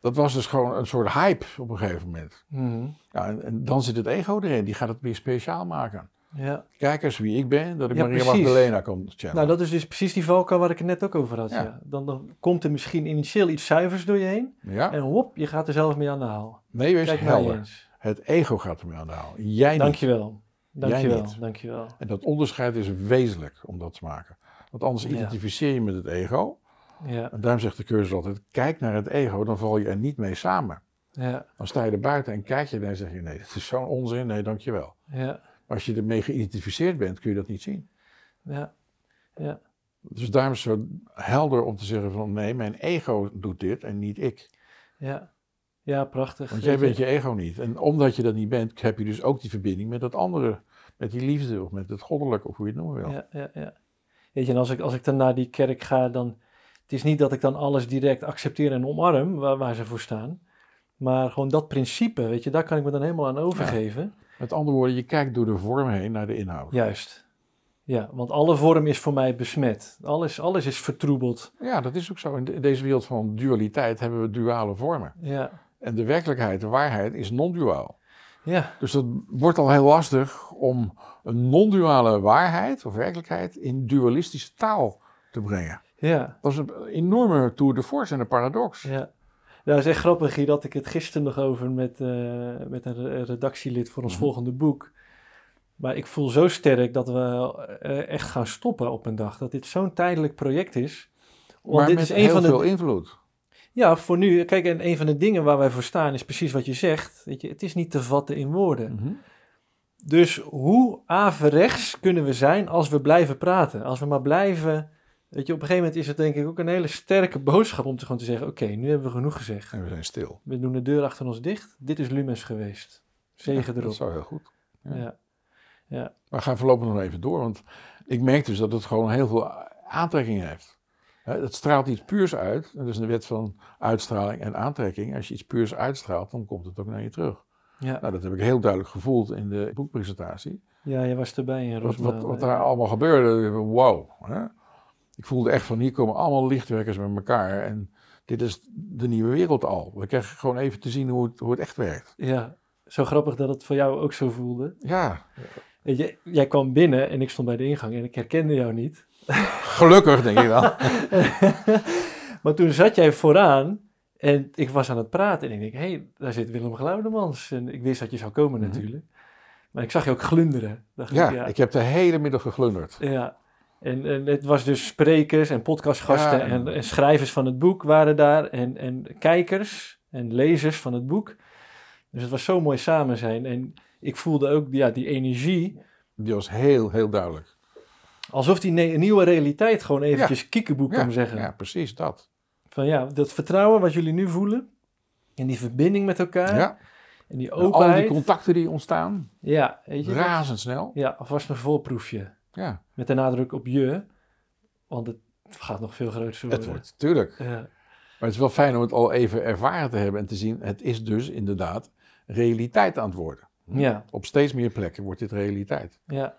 dat was dus gewoon een soort hype op een gegeven moment. Mhm. Ja, en, en dan zit het ego erin, die gaat het weer speciaal maken. Ja. Kijk eens wie ik ben, dat ik Ja, Maria precies. Magdalena kan channelen. Nou, dat is dus precies die valkuil waar ik het net ook over had. Ja. Ja. Dan, dan komt er misschien initieel iets zuivers door je heen. ja? En hop, je gaat er zelf mee aan de haal. Nee, wees Kijk helder. eens. Het ego gaat ermee aan de haal. Jij niet. Dankjewel. Dankjewel, niet. dankjewel. En dat onderscheid is wezenlijk om dat te maken. Want anders identificeer je met het ego. Ja, En daarom zegt de cursus altijd, kijk naar het ego, dan val je er niet mee samen. ja, Dan sta je er buiten en kijk je en dan zeg je, nee, dat is zo'n onzin, nee, dankjewel. ja, Maar als je ermee geïdentificeerd bent, kun je dat niet zien. ja, ja, Dus daarom is het zo helder om te zeggen van, nee, mijn ego doet dit en niet ik. ja. Ja, prachtig. Want jij bent je ego niet. En omdat je dat niet bent, heb je dus ook die verbinding met dat andere. Met die liefde of met het goddelijke, of hoe je het noemen wil. Ja, ja, ja. Weet je, en als ik, als ik dan naar die kerk ga, dan... Het is niet dat ik dan alles direct accepteer en omarm, waar, waar ze voor staan. Maar gewoon dat principe, weet je, daar kan ik me dan helemaal aan overgeven. Met andere woorden, je kijkt door de vorm heen naar de inhoud. Juist. Ja, want alle vorm is voor mij besmet. Alles, alles is vertroebeld. Ja, dat is ook zo. In de- in deze wereld van dualiteit hebben we duale vormen. Ja, En de werkelijkheid, de waarheid, is non-duaal. ja, Dus dat wordt al heel lastig om een non-duale waarheid of werkelijkheid in dualistische taal te brengen. ja, Dat is een enorme tour de force en een paradox. ja. Nou, het is echt grappig hier dat ik het gisteren nog over met, eh, met een re- redactielid voor ons Mhm. volgende boek. Maar ik voel zo sterk dat we eh, echt gaan stoppen op een dag. Dat dit zo'n tijdelijk project is. Want maar dit met is een heel van de veel invloed. Ja, voor nu. Kijk, en een van de dingen waar wij voor staan is precies wat je zegt. Weet je, het is niet te vatten in woorden. Mhm. Dus hoe averechts kunnen we zijn als we blijven praten? Als we maar blijven. Weet je, op een gegeven moment is het denk ik ook een hele sterke boodschap om te gewoon te zeggen: Oké, nu hebben we genoeg gezegd. En we zijn stil. We doen de deur achter ons dicht. Dit is Lumens geweest. Zegen Ja, erop. Dat wel heel goed. Ja. ja. Maar ga voorlopig nog even door, want ik merk dus dat het gewoon heel veel aantrekking heeft. Het straalt iets puurs uit. Dat is de wet van uitstraling en aantrekking. Als je iets puurs uitstraalt, dan komt het ook naar je terug. Ja. Nou, dat heb ik heel duidelijk gevoeld in de boekpresentatie. ja, je was erbij in Wat, Rosmalen. wat, wat daar allemaal gebeurde, wow. Ik voelde echt van hier komen allemaal lichtwerkers met elkaar. En dit is de nieuwe wereld al. We krijgen gewoon even te zien hoe het, hoe het echt werkt. Ja, zo grappig dat het voor jou ook zo voelde. Ja, Weet je, jij kwam binnen en ik stond bij de ingang en ik herkende jou niet. Gelukkig, denk ik wel. maar toen zat jij vooraan en ik was aan het praten en ik denk, hé, hey, daar zit Willem Glaudemans. En ik wist dat je zou komen Mhm. natuurlijk. Maar ik zag je ook glunderen. Dacht Ja, ik, ja. ik heb de hele middag geglunderd. ja. En, en het was dus sprekers en podcastgasten Ja, en, schrijvers van het boek waren daar. En, en kijkers en lezers van het boek. Dus het was zo mooi samen zijn. En ik voelde ook ja, die energie, Die was heel, heel duidelijk. alsof die nieuwe realiteit gewoon eventjes Ja, kwam zeggen. ja, precies dat. Van ja, dat vertrouwen wat jullie nu voelen. En die verbinding met elkaar. Ja. En die En al die openheid. contacten die ontstaan, ja, weet je. dat- razendsnel. Ja, alvast een voorproefje. Ja, Met de nadruk op je. Want het gaat nog veel groter worden. het wordt, tuurlijk. Ja, Maar het is wel fijn om het al even ervaren te hebben en te zien. Het is dus inderdaad realiteit aan het worden. ja, Op steeds meer plekken wordt dit realiteit. ja,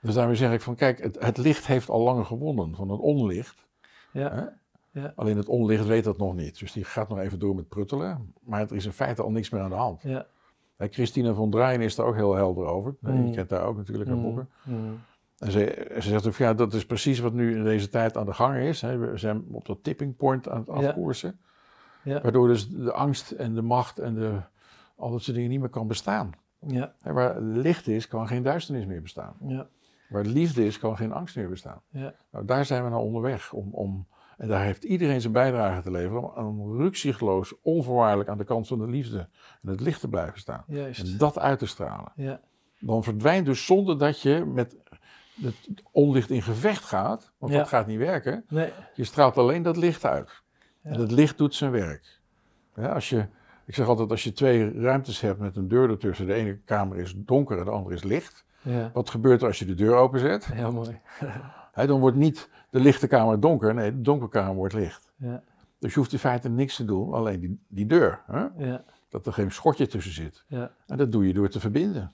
Dus daarmee zeg ik van, kijk, het, het licht heeft al lang gewonnen van het onlicht. ja, Hè? Ja. Alleen het onlicht weet dat nog niet. Dus die gaat nog even door met pruttelen. Maar er is in feite al niks meer aan de hand. ja. Christina van Draaien is daar ook heel helder over. Mm. Je kent daar ook natuurlijk haar Mm, boeken. mm. En ze, ze zegt ook, ja, dat is precies wat nu in deze tijd aan de gang is. Hè. We zijn op dat tipping point aan het afkoersen. Ja. Waardoor dus de angst en de macht en de, al dat soort dingen niet meer kan bestaan. Ja, Hè, waar licht is, kan geen duisternis meer bestaan. ja, Waar liefde is, kan geen angst meer bestaan. ja, Nou, daar zijn we nou onderweg. Om, om, en daar heeft iedereen zijn bijdrage te leveren. Om, om rukzichtloos, onvoorwaardelijk aan de kant van de liefde en het licht te blijven staan. juist. En dat uit te stralen. Ja, Dan verdwijnt dus zonder dat je met het onlicht in gevecht gaat. Want Ja. dat gaat niet werken. nee, Je straalt alleen dat licht uit. Ja. En het licht doet zijn werk. Ja, als je, ik zeg altijd, als je twee ruimtes hebt met een deur ertussen. De ene kamer is donker en de andere is licht. ja. Wat gebeurt er als je de deur openzet? Heel mooi. Dan wordt niet de lichte kamer donker, nee, de donkere kamer wordt licht. Ja, Dus je hoeft in feite niks te doen, alleen die, die deur. Hè? ja, Dat er geen schotje tussen zit. ja. En dat doe je door te verbinden.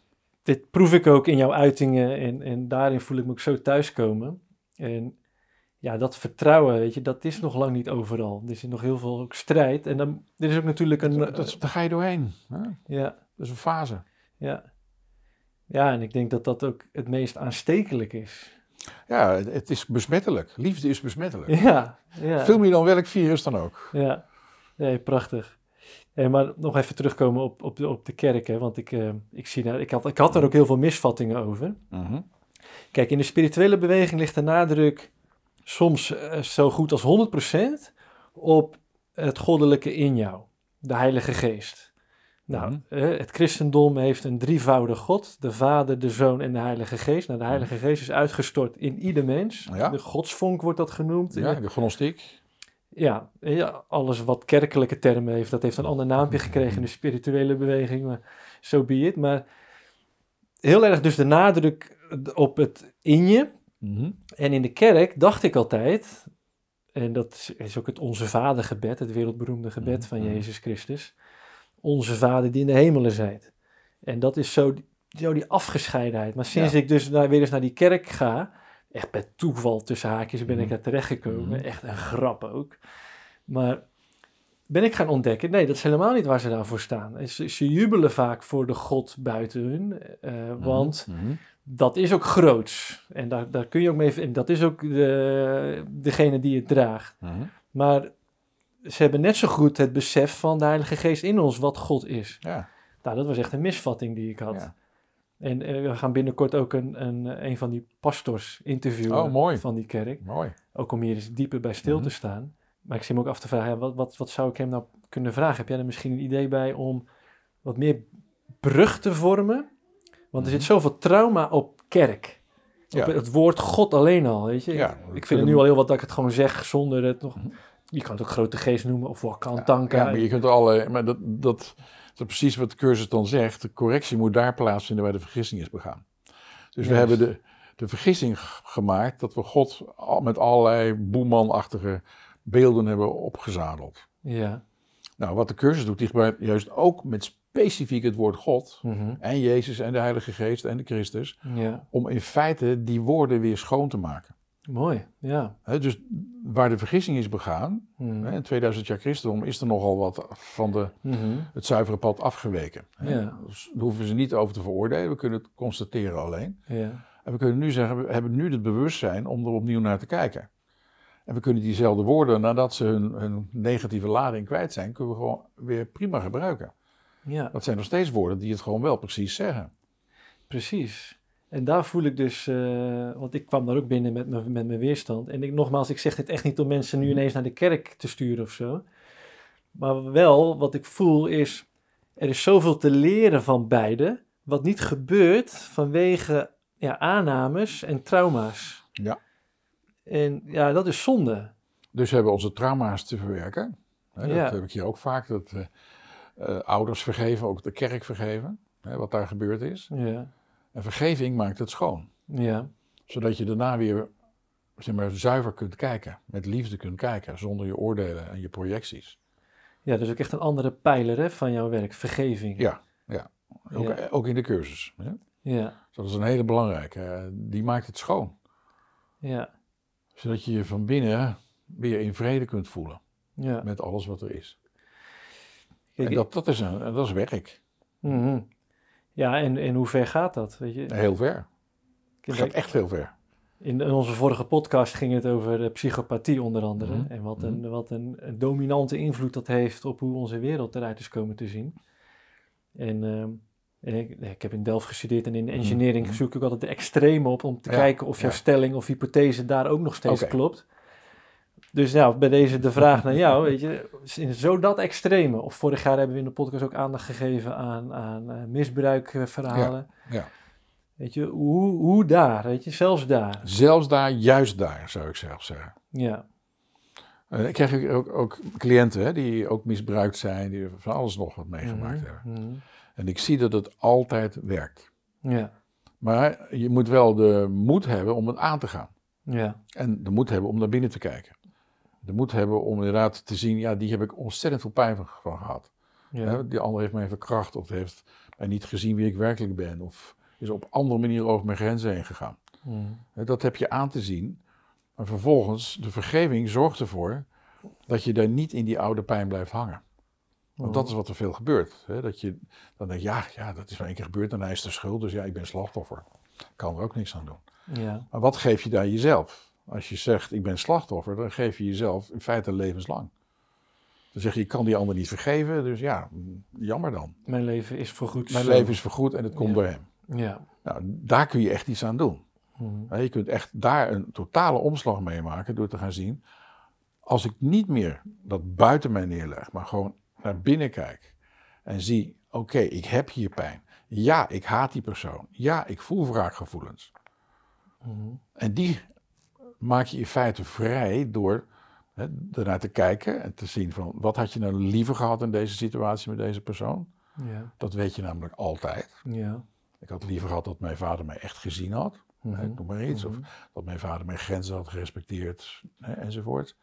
Dit proef ik ook in jouw uitingen en, en daarin voel ik me ook zo thuiskomen. En ja, dat vertrouwen, weet je, dat is nog lang niet overal. Er is nog heel veel ook strijd. En dan, er is ook natuurlijk een... Dat, dat- daar ga je doorheen. Hè? Dat ja, is een fase. ja. Ja, en ik denk dat dat ook het meest aanstekelijk is. Ja, het, het is besmettelijk. Liefde is besmettelijk. Ja, ja. Veel meer dan welk virus dan ook. Ja, nee, prachtig. Hey, maar nog even terugkomen op, op, de, op de kerk, hè, want ik, eh, ik, zie daar, ik, had, ik had daar ook heel veel misvattingen over. Mhm. Kijk, in de spirituele beweging ligt de nadruk soms eh, zo goed als 100% op het goddelijke in jou, de Heilige Geest. Nou, Mhm. eh, het christendom heeft een drievoudige God, de Vader, de Zoon en de Heilige Geest. Nou, de Heilige Geest is uitgestort in ieder mens. Ja. De godsvonk wordt dat genoemd. Ja, de gnostiek. Ja, alles wat kerkelijke termen heeft, dat heeft een ander naampje gekregen in de spirituele beweging, maar zo so be it. Maar heel erg dus de nadruk op het in je. Mhm. En in de kerk dacht ik altijd, en dat is ook het Onze Vader gebed, het wereldberoemde gebed van Mhm. Jezus Christus. Onze Vader die in de hemelen zijt. En dat is zo, zo die afgescheidenheid. Maar sinds Ja. ik dus naar, weer eens naar die kerk ga, echt per toeval tussen haakjes ben ik Mhm. daar terechtgekomen. Mhm. Echt een grap ook. Maar ben ik gaan ontdekken, nee, dat is helemaal niet waar ze daarvoor staan. Ze, ze jubelen vaak voor de God buiten hun, eh, want Mhm. dat is ook groots. En daar, daar kun je ook mee, en dat is ook de, degene die het draagt. Maar ze hebben net zo goed het besef van de Heilige Geest in ons, wat God is. Ja. Nou, dat was echt een misvatting die ik had. Ja. En eh, we gaan binnenkort ook een, een, een van die pastors interviewen Oh, mooi. van die kerk. Mooi. Ook om hier eens dieper bij stil Mhm. te staan. Maar ik zie me ook af te vragen, ja, wat, wat, wat zou ik hem nou kunnen vragen? Heb jij er misschien een idee bij om wat meer brug te vormen? Want er zit Mhm. zoveel trauma op kerk. Ja. Op het woord God alleen al, weet je. Ja, ik vind het nu al heel wat dat ik het gewoon zeg zonder het nog... Mhm. Je kan het ook grote geest noemen of wakantanka. Ja, maar je kunt alle, maar dat, dat, dat is precies wat de cursus dan zegt. De correctie moet daar plaatsvinden waar de vergissing is begaan. Dus we hebben de, de vergissing gemaakt dat we God met allerlei boemanachtige beelden hebben opgezadeld. Ja. Nou, wat de cursus doet, die gebruikt juist ook met specifiek het woord God Mhm. en Jezus en de Heilige Geest en de Christus, Ja. om in feite die woorden weer schoon te maken. Mooi, ja. Dus waar de vergissing is begaan, in 2000 jaar christendom, is er nogal wat van de, Mhm. het zuivere pad afgeweken. Ja. Dus daar hoeven ze niet over te veroordelen, we kunnen het constateren alleen. Ja. En we kunnen nu zeggen, we hebben nu het bewustzijn om er opnieuw naar te kijken. En we kunnen diezelfde woorden, nadat ze hun, hun negatieve lading kwijt zijn, kunnen we gewoon weer prima gebruiken. ja, Dat zijn nog steeds woorden die het gewoon wel precies zeggen. precies. En daar voel ik dus, eh, want ik kwam daar ook binnen met, mijn- met mijn weerstand. En ik, nogmaals, ik zeg dit echt niet om mensen nu ineens naar de kerk te sturen of zo. Maar wel, wat ik voel is, er is zoveel te leren van beide, wat niet gebeurt vanwege ja, aannames en trauma's. Ja. En ja, dat is zonde. Dus we hebben onze trauma's te verwerken. Hè, dat Ja. heb ik hier ook vaak, dat eh, eh, ouders vergeven, ook de kerk vergeven, hè, wat daar gebeurd is. Ja, En vergeving maakt het schoon. ja, Zodat je daarna weer zeg maar, zuiver kunt kijken, met liefde kunt kijken, zonder je oordelen en je projecties. ja dat is ook echt een andere pijler hè, van jouw werk, vergeving. Ja, ja. Ook, Ja. ook in de cursus. Hè. ja, Dus dat is een hele belangrijke. die maakt het schoon. ja. Zodat je je van binnen weer in vrede kunt voelen ja. met alles wat er is. Kijk, En dat, dat, is, een, dat is werk. Mhm. Ja, en, en hoe ver gaat dat? Weet je? Heel ver. Het gaat echt heel ver. In, in onze vorige podcast ging het over eh, psychopathie onder andere. Mhm. En wat, een, wat een, een dominante invloed dat heeft op hoe onze wereld eruit is komen te zien. En, ehm, en ik, ik heb in Delft gestudeerd en in engineering Mhm. zoek ik altijd de extreme op om te Ja, kijken of jouw ja. stelling of hypothese daar ook nog steeds klopt. Dus nou, bij deze de vraag naar jou, weet je, in zo dat extreme. Of vorig jaar hebben we in de podcast ook aandacht gegeven aan, aan eh, misbruikverhalen. ja. Weet je, hoe, hoe daar, weet je, zelfs daar. Zelfs daar, juist daar, zou ik zelf zeggen. Ja, Eh, ik krijg ook, ook cliënten hè, die ook misbruikt zijn, die van alles nog wat meegemaakt Mhm, hebben. mhm. En ik zie dat het altijd werkt. Ja, Maar je moet wel de moed hebben om het aan te gaan. ja, En de moed hebben om naar binnen te kijken. De moed hebben om inderdaad te zien, ja, die heb ik ontzettend veel pijn van, gehad. ja. Die ander heeft mij verkracht of heeft mij niet gezien wie ik werkelijk ben. Of is op andere manier over mijn grenzen heen gegaan. Hè, Dat heb je aan te zien. Maar vervolgens, de vergeving zorgt ervoor dat je daar niet in die oude pijn blijft hangen. Want dat is wat er veel gebeurt. Hè? Dat je dan denkt, ja, ja, dat is maar één keer gebeurd en hij is de schuld, dus ja, ik ben slachtoffer. Ik kan er ook niks aan doen. Ja, Maar wat geef je daar jezelf? Als je zegt, ik ben slachtoffer, dan geef je jezelf in feite levenslang. Dan zeg je, ik kan die ander niet vergeven, dus ja, jammer dan. mijn leven is voorgoed. Mijn leven is vergoed en het komt Ja. door hem. Ja. Nou, daar kun je echt iets aan doen. Mhm. Je kunt echt daar een totale omslag meemaken door te gaan zien. Als ik niet meer dat buiten mij neerleg, maar gewoon naar binnen kijk en zie: oké, ik heb hier pijn. Ja, ik haat die persoon. Ja, ik voel wraakgevoelens. Mhm. En die maak je in feite vrij door hè, ernaar te kijken en te zien van wat had je nou liever gehad in deze situatie met deze persoon. Ja, Dat weet je namelijk altijd. ja. Ik had liever gehad dat mijn vader mij echt gezien had. hè, Mhm. noem maar iets. Mhm. Of dat mijn vader mijn grenzen had gerespecteerd hè, enzovoort.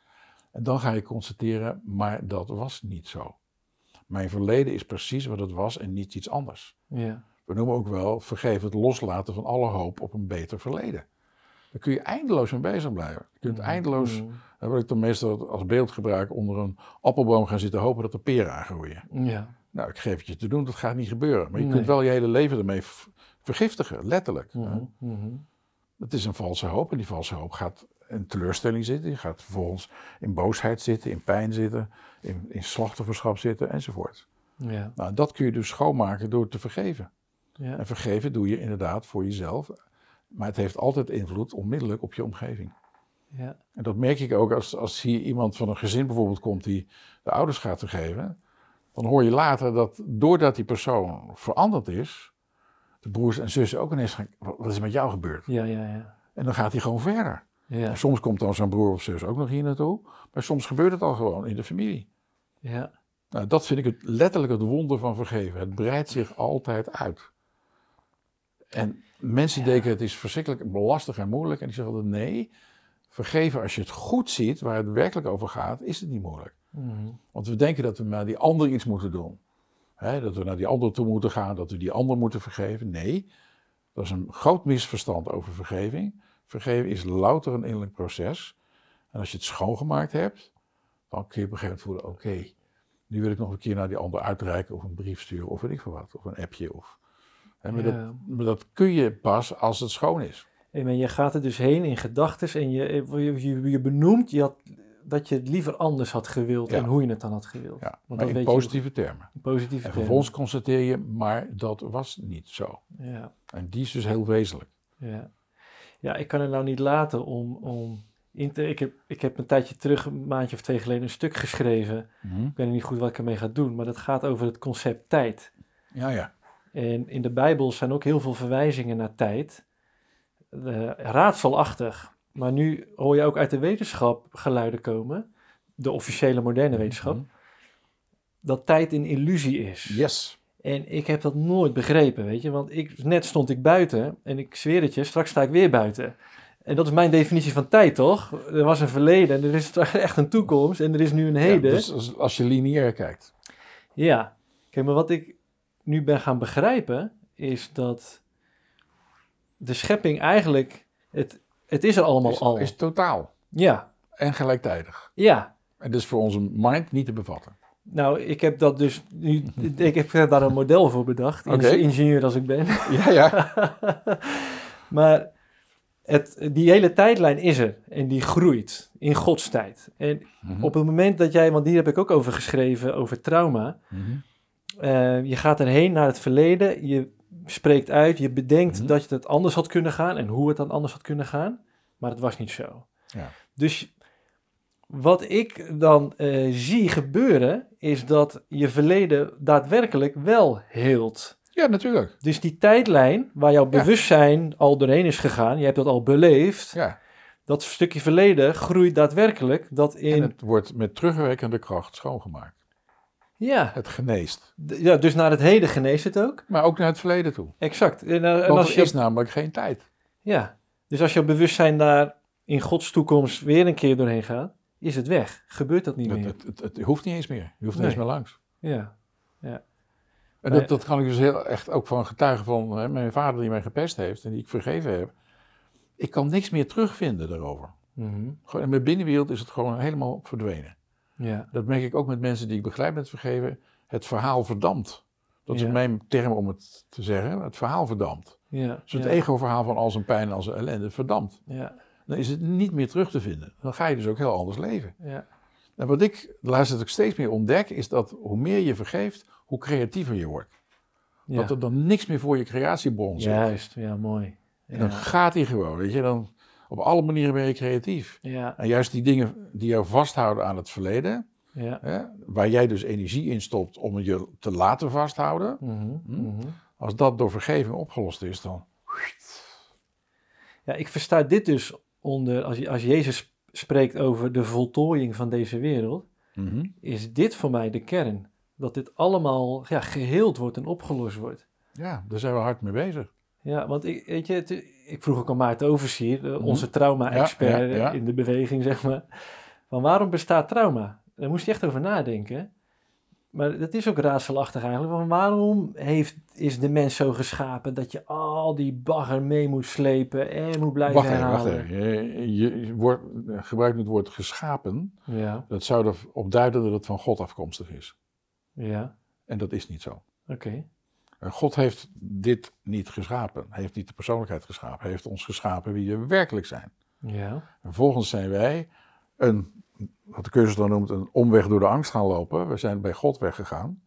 En dan ga je constateren, maar dat was niet zo. Mijn verleden is precies wat het was en niet iets anders. Ja, We noemen ook wel vergeven het loslaten van alle hoop op een beter verleden. Daar kun je eindeloos mee bezig blijven. Je kunt eindeloos, Mhm. hè, wat ik dan meestal als beeld gebruik, onder een appelboom gaan zitten hopen dat er peren aangroeien. Ja. Nou, ik geef het je te doen, dat gaat niet gebeuren. Maar je Nee. kunt wel je hele leven ermee vergiftigen, letterlijk. Mhm. Mhm. Het is een valse hoop en die valse hoop gaat in teleurstelling zitten. Je gaat vervolgens in boosheid zitten, in pijn zitten, in, in slachtofferschap zitten enzovoort. Ja, Nou, dat kun je dus schoonmaken door te vergeven. ja. En vergeven doe je inderdaad voor jezelf. Maar het heeft altijd invloed onmiddellijk op je omgeving. ja. En dat merk ik ook als, als hier iemand van een gezin bijvoorbeeld komt die de ouders gaat vergeven. Dan hoor je later dat doordat die persoon veranderd is, de broers en zussen ook ineens gaan, wat is met jou gebeurd? Ja, ja, ja. En dan gaat hij gewoon verder. Ja, En soms komt dan zo'n broer of zus ook nog hier naartoe. Maar soms gebeurt het al gewoon in de familie. ja. Nou, dat vind ik het, letterlijk het wonder van vergeven. Het breidt zich altijd uit. En mensen denken het is verschrikkelijk lastig en moeilijk. En die zeggen altijd nee, vergeven als je het goed ziet, waar het werkelijk over gaat, is het niet moeilijk. Mhm. Want we denken dat we naar die ander iets moeten doen. Dat we naar die ander toe moeten gaan, dat we die ander moeten vergeven. Nee, dat is een groot misverstand over vergeving. Vergeven is louter een innerlijk proces. En als je het schoongemaakt hebt, dan kun je op een gegeven moment voelen, oké, nu wil ik nog een keer naar die ander uitreiken of een brief sturen of weet ik veel wat, of een appje. Of, hè, maar, Ja. dat, dat kun je pas als het schoon is. Maar je gaat er dus heen in gedachten en je, je, benoemt je had, dat je het liever anders had gewild Ja. en hoe je het dan had gewild. Ja, Want maar dat in weet je- positieve termen. In positieve En termen. vervolgens constateer je, maar dat was niet zo. Ja, En die is dus heel wezenlijk. ja. ja, ik kan het nou niet laten om... om in te, ik, heb, ik heb een tijdje terug, een maandje of twee geleden, een stuk geschreven. Mhm. Ik weet niet goed wat ik ermee ga doen, maar dat gaat over het concept tijd. Ja, ja. En in de Bijbel zijn ook heel veel verwijzingen naar tijd. Eh, raadselachtig. Maar nu hoor je ook uit de wetenschap geluiden komen, de officiële moderne wetenschap, Mhm. dat tijd een illusie is. Yes. En ik heb dat nooit begrepen, weet je. Want ik, net stond ik buiten en ik zweer het je, straks sta ik weer buiten. En dat is mijn definitie van tijd, toch? Er was een verleden en er is echt een toekomst en er is nu een heden. Ja, dus als, als je lineair kijkt. Ja, kijk, maar wat ik nu ben gaan begrijpen is dat de schepping eigenlijk, het, het is er allemaal is, al. is totaal Ja, en gelijktijdig. ja. En is voor onze mind niet te bevatten. Nou, ik heb dat dus nu, ik heb daar een model voor bedacht, Oké. ingenieur als ik ben. Ja, ja. maar het, die hele tijdlijn is er en die groeit in Gods tijd. En Mhm. op het moment dat jij, want hier heb ik ook over geschreven, over trauma. Mhm. Eh, je gaat erheen naar het verleden, je spreekt uit, je bedenkt Mhm. dat het anders had kunnen gaan en hoe het dan anders had kunnen gaan, maar het was niet zo. Ja. Dus wat ik dan eh, zie gebeuren, is dat je verleden daadwerkelijk wel heelt. Ja, natuurlijk. Dus die tijdlijn waar jouw Ja. bewustzijn al doorheen is gegaan, je hebt dat al beleefd, Ja. dat stukje verleden groeit daadwerkelijk dat En in... het wordt met terugwerkende kracht schoongemaakt. Ja, Het geneest. ja, dus naar het heden geneest het ook. Maar ook naar het verleden toe. Exact. En, eh, en Want als er je is namelijk geen tijd. Ja, dus als jouw bewustzijn daar in Gods toekomst weer een keer doorheen gaat, is het weg. Gebeurt dat niet meer. het, het, het hoeft niet eens meer. Je hoeft Nee. niet eens meer langs. Ja, En Nee. dat, dat kan ik dus heel echt ook van getuigen van hè, mijn vader die mij gepest heeft en die ik vergeven heb. Ik kan niks meer terugvinden daarover. Mhm. Gewoon in mijn binnenwereld is het gewoon helemaal verdwenen. Ja, Dat merk ik ook met mensen die ik begeleid met vergeven. Het verhaal verdampt. Dat Ja. is mijn term om het te zeggen. Het verhaal verdampt. ja, Dus het ja, ego-verhaal van al zijn pijn en al zijn ellende verdampt. ja, Dan is het niet meer terug te vinden. Dan ga je dus ook heel anders leven. ja, En wat ik de laatste tijd ook steeds meer ontdek, is dat hoe meer je vergeeft, hoe creatiever je wordt. Dat er dan niks meer voor je creatiebron zit. Juist, ja, mooi. En dan gaat hij gewoon, weet je. Dan, op alle manieren ben je creatief. ja, En juist die dingen die jou vasthouden aan het verleden, ja. hè, waar jij dus energie in stopt om je te laten vasthouden, Mhm, mhm. als dat door vergeving opgelost is, dan... Ja, ik versta dit dus onder, als, als Jezus spreekt over de voltooiing van deze wereld, Mhm. is dit voor mij de kern. Dat dit allemaal ja, geheeld wordt en opgelost wordt. Ja, daar zijn we hard mee bezig. Ja, want ik, weet je, het- ik vroeg ook aan Maarten Oversier, eh, Mhm. onze trauma-expert Ja, ja, ja. in de beweging, zeg maar. Van waarom bestaat trauma? Daar moest je echt over nadenken. Maar dat is ook raadselachtig eigenlijk. Van waarom heeft, is de mens zo geschapen dat je al die bagger mee moet slepen en moet blijven Wacht even, wacht herhalen? even. Je, je woord, gebruikt het woord geschapen. Ja, Dat zou erop duiden dat het van God afkomstig is. ja, En dat is niet zo. oké. God heeft dit niet geschapen. Hij heeft niet de persoonlijkheid geschapen. Hij heeft ons geschapen wie we werkelijk zijn. Ja, En vervolgens zijn wij een, wat de cursus dan noemt, een omweg door de angst gaan lopen. We zijn bij God weggegaan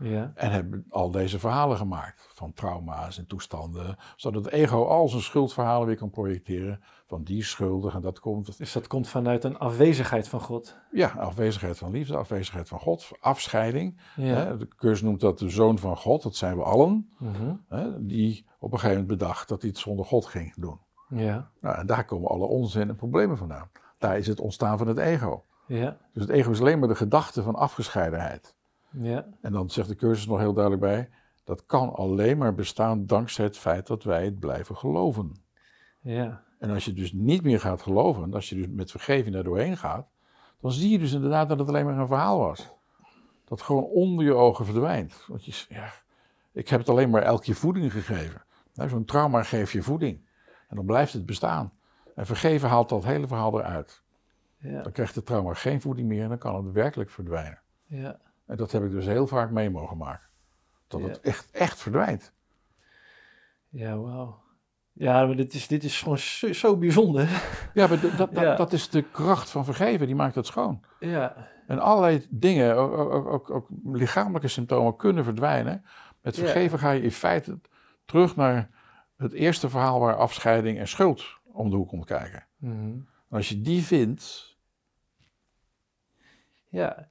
ja, en hebben al deze verhalen gemaakt. Van trauma's en toestanden. Zodat het ego al zijn schuldverhalen weer kan projecteren. Van die schuldig en dat komt. dus dat komt vanuit een afwezigheid van God. Ja, afwezigheid van liefde, afwezigheid van God, afscheiding. Ja, de cursus noemt dat de zoon van God, dat zijn we allen. mhm, Hè, die op een gegeven moment bedacht dat hij het zonder God ging doen. ja, Nou, en daar komen alle onzin en problemen vandaan. Daar is het ontstaan van het ego. ja, Dus het ego is alleen maar de gedachte van afgescheidenheid. Ja, En dan zegt de cursus nog heel duidelijk bij: dat kan alleen maar bestaan dankzij het feit dat wij het blijven geloven. ja, En als je dus niet meer gaat geloven, en als je dus met vergeving daar doorheen gaat, dan zie je dus inderdaad dat het alleen maar een verhaal was. Dat gewoon onder je ogen verdwijnt. Want je, ja, ik heb het alleen maar elke keer voeding gegeven. Nou, Zo'n trauma geeft je voeding. En dan blijft het bestaan. En vergeven haalt dat hele verhaal eruit. Ja. Dan krijgt het trauma geen voeding meer en dan kan het werkelijk verdwijnen. Ja. En dat heb ik dus heel vaak mee mogen maken. Dat Ja. het echt, echt verdwijnt. Ja, wauw. Ja, maar dit is, dit is gewoon zo, zo bijzonder. Ja, maar dat, dat, Ja. dat is de kracht van vergeven, die maakt het schoon. Ja, En allerlei dingen, ook, ook, ook, ook lichamelijke symptomen kunnen verdwijnen. Met Ja. vergeven ga je in feite terug naar het eerste verhaal waar afscheiding en schuld om de hoek komt kijken. En als je die vindt, ja.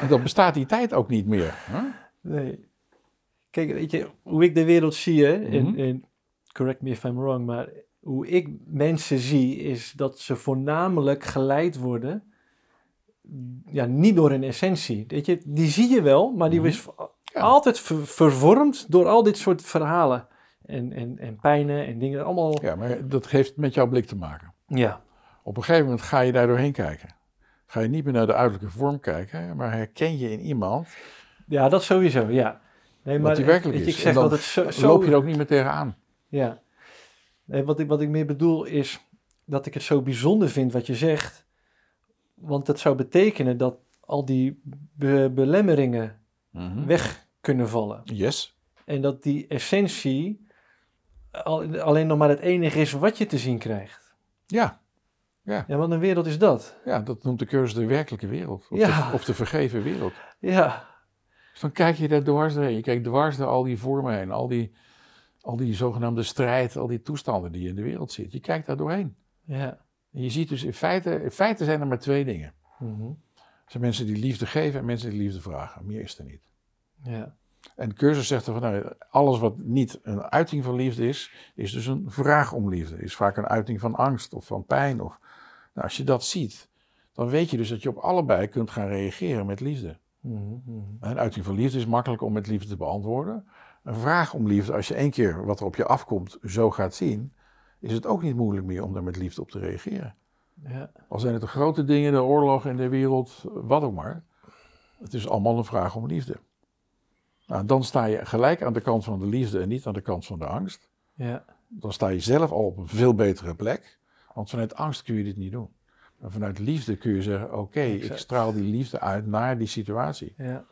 En dan bestaat die tijd ook niet meer. Hè? Nee. Kijk, weet je, hoe ik de wereld zie, hè, en, Mhm. en correct me if I'm wrong, maar hoe ik mensen zie, is dat ze voornamelijk geleid worden, ja, niet door een essentie. Weet je, die zie je wel, maar die Mhm. is altijd ver- vervormd door al dit soort verhalen. En, en, en pijnen en dingen, allemaal. Ja, maar dat heeft met jouw blik te maken. Ja, Op een gegeven moment ga je daar doorheen kijken. Ga je niet meer naar de uiterlijke vorm kijken, maar herken je in iemand ja dat sowieso, ja. Nee, wat die werkelijk is. Ik zeg en dan dat het zo, zo loop je er ook niet meer tegenaan. Ja. Nee, wat, ik, wat ik meer bedoel is dat ik het zo bijzonder vind wat je zegt. Want dat zou betekenen dat al die be- belemmeringen Mhm. weg kunnen vallen. Yes. En dat die essentie al, alleen nog maar het enige is wat je te zien krijgt. Ja, Ja, wat een wereld is dat? ja, dat noemt de cursus de werkelijke wereld. Of, Ja. de, of de vergeven wereld. Ja, Dus dan kijk je daar dwars doorheen. Je kijkt dwars door al die vormen heen. Al die, al die zogenaamde strijd, al die toestanden die je in de wereld ziet. Je kijkt daar doorheen. ja. En je ziet dus in feite, in feite zijn er maar twee dingen. Mhm. Er zijn mensen die liefde geven en mensen die liefde vragen. Meer is er niet. ja. En de cursus zegt er van, nou, alles wat niet een uiting van liefde is, is dus een vraag om liefde. Is vaak een uiting van angst of van pijn. Of, nou, als je dat ziet, dan weet je dus dat je op allebei kunt gaan reageren met liefde. Mhm. Een uiting van liefde is makkelijk om met liefde te beantwoorden. Een vraag om liefde, als je één keer wat er op je afkomt zo gaat zien, is het ook niet moeilijk meer om daar met liefde op te reageren. ja. Al zijn het de grote dingen, de oorlog in de wereld, wat ook maar. Het is allemaal een vraag om liefde. Nou, dan sta je gelijk aan de kant van de liefde en niet aan de kant van de angst. ja. Dan sta je zelf al op een veel betere plek. Want vanuit angst kun je dit niet doen. Maar vanuit liefde kun je zeggen: Oké, ik straal die liefde uit naar die situatie. ja.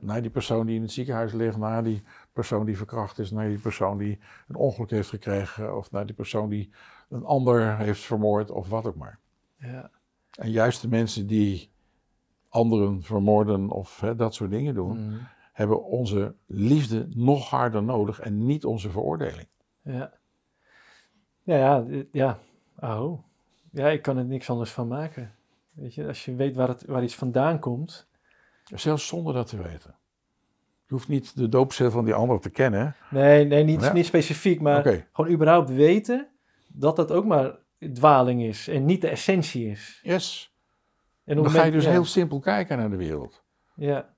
Naar die persoon die in het ziekenhuis ligt, naar die persoon die verkracht is, naar die persoon die een ongeluk heeft gekregen, of naar die persoon die een ander heeft vermoord, of wat ook maar. ja. En juist de mensen die anderen vermoorden of hè, dat soort dingen doen, Mhm. hebben onze liefde nog harder nodig en niet onze veroordeling. Ja. Ja, ja, ja. Oh. Ja, ik kan er niks anders van maken. Weet je, als je weet waar, het, waar iets vandaan komt. Zelfs zonder dat te weten. Je hoeft niet de doopcel van die ander te kennen. Nee, nee niet, Ja. niet specifiek, maar gewoon überhaupt weten dat dat ook maar dwaling is en niet de essentie is. yes. En Dan ga je dus heel simpel kijken naar de wereld. Ja,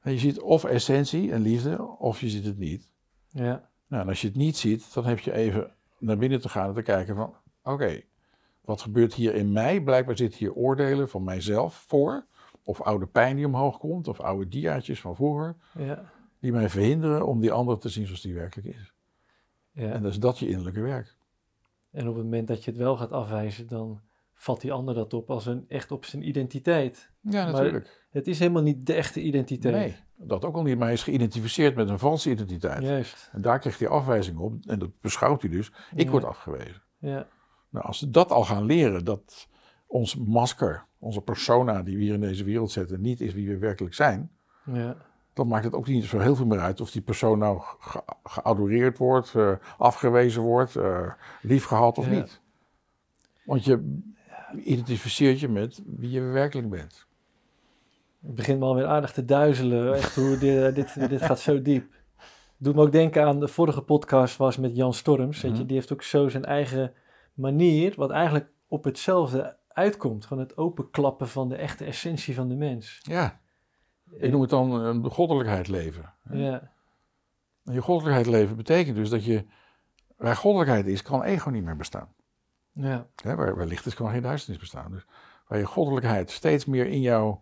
En je ziet of essentie en liefde, of je ziet het niet. ja, Nou, en als je het niet ziet, dan heb je even naar binnen te gaan en te kijken van... Oké, wat gebeurt hier in mij? Blijkbaar zitten hier oordelen van mijzelf voor. Of oude pijn die omhoog komt, of oude diaatjes van vroeger. ja, Die mij verhinderen om die ander te zien zoals die werkelijk is. ja. En is dat je innerlijke werk. En op het moment dat je het wel gaat afwijzen, dan vat die ander dat op als een echt op zijn identiteit. Ja, Maar- natuurlijk. Het is helemaal niet de echte identiteit. Nee, dat ook al niet. Maar hij is geïdentificeerd met een valse identiteit. Juist. En daar krijgt hij afwijzing op. En dat beschouwt hij dus. Ik Ja. word afgewezen. Ja, Nou, als we dat al gaan leren, dat ons masker, onze persona die we hier in deze wereld zetten, niet is wie we werkelijk zijn, ja, dan maakt het ook niet zo heel veel meer uit of die persoon nou ge- geadoreerd wordt, eh, afgewezen wordt, eh liefgehad of Ja. niet. Want je identificeert je met wie je werkelijk bent. Het begint me alweer aardig te duizelen. Echt hoe dit, dit, dit gaat zo diep. Doet me ook denken aan de vorige podcast was met Jan Storms. Weet je, Mhm. die heeft ook zo zijn eigen manier, wat eigenlijk op hetzelfde uitkomt. Gewoon het openklappen van de echte essentie van de mens. Ja, ik noem het dan eh, de goddelijkheid leven. Ja, En je goddelijkheid leven betekent dus dat je, waar goddelijkheid is, kan ego niet meer bestaan. ja, waar licht is, kan geen duisternis bestaan. Dus waar je goddelijkheid steeds meer in jouw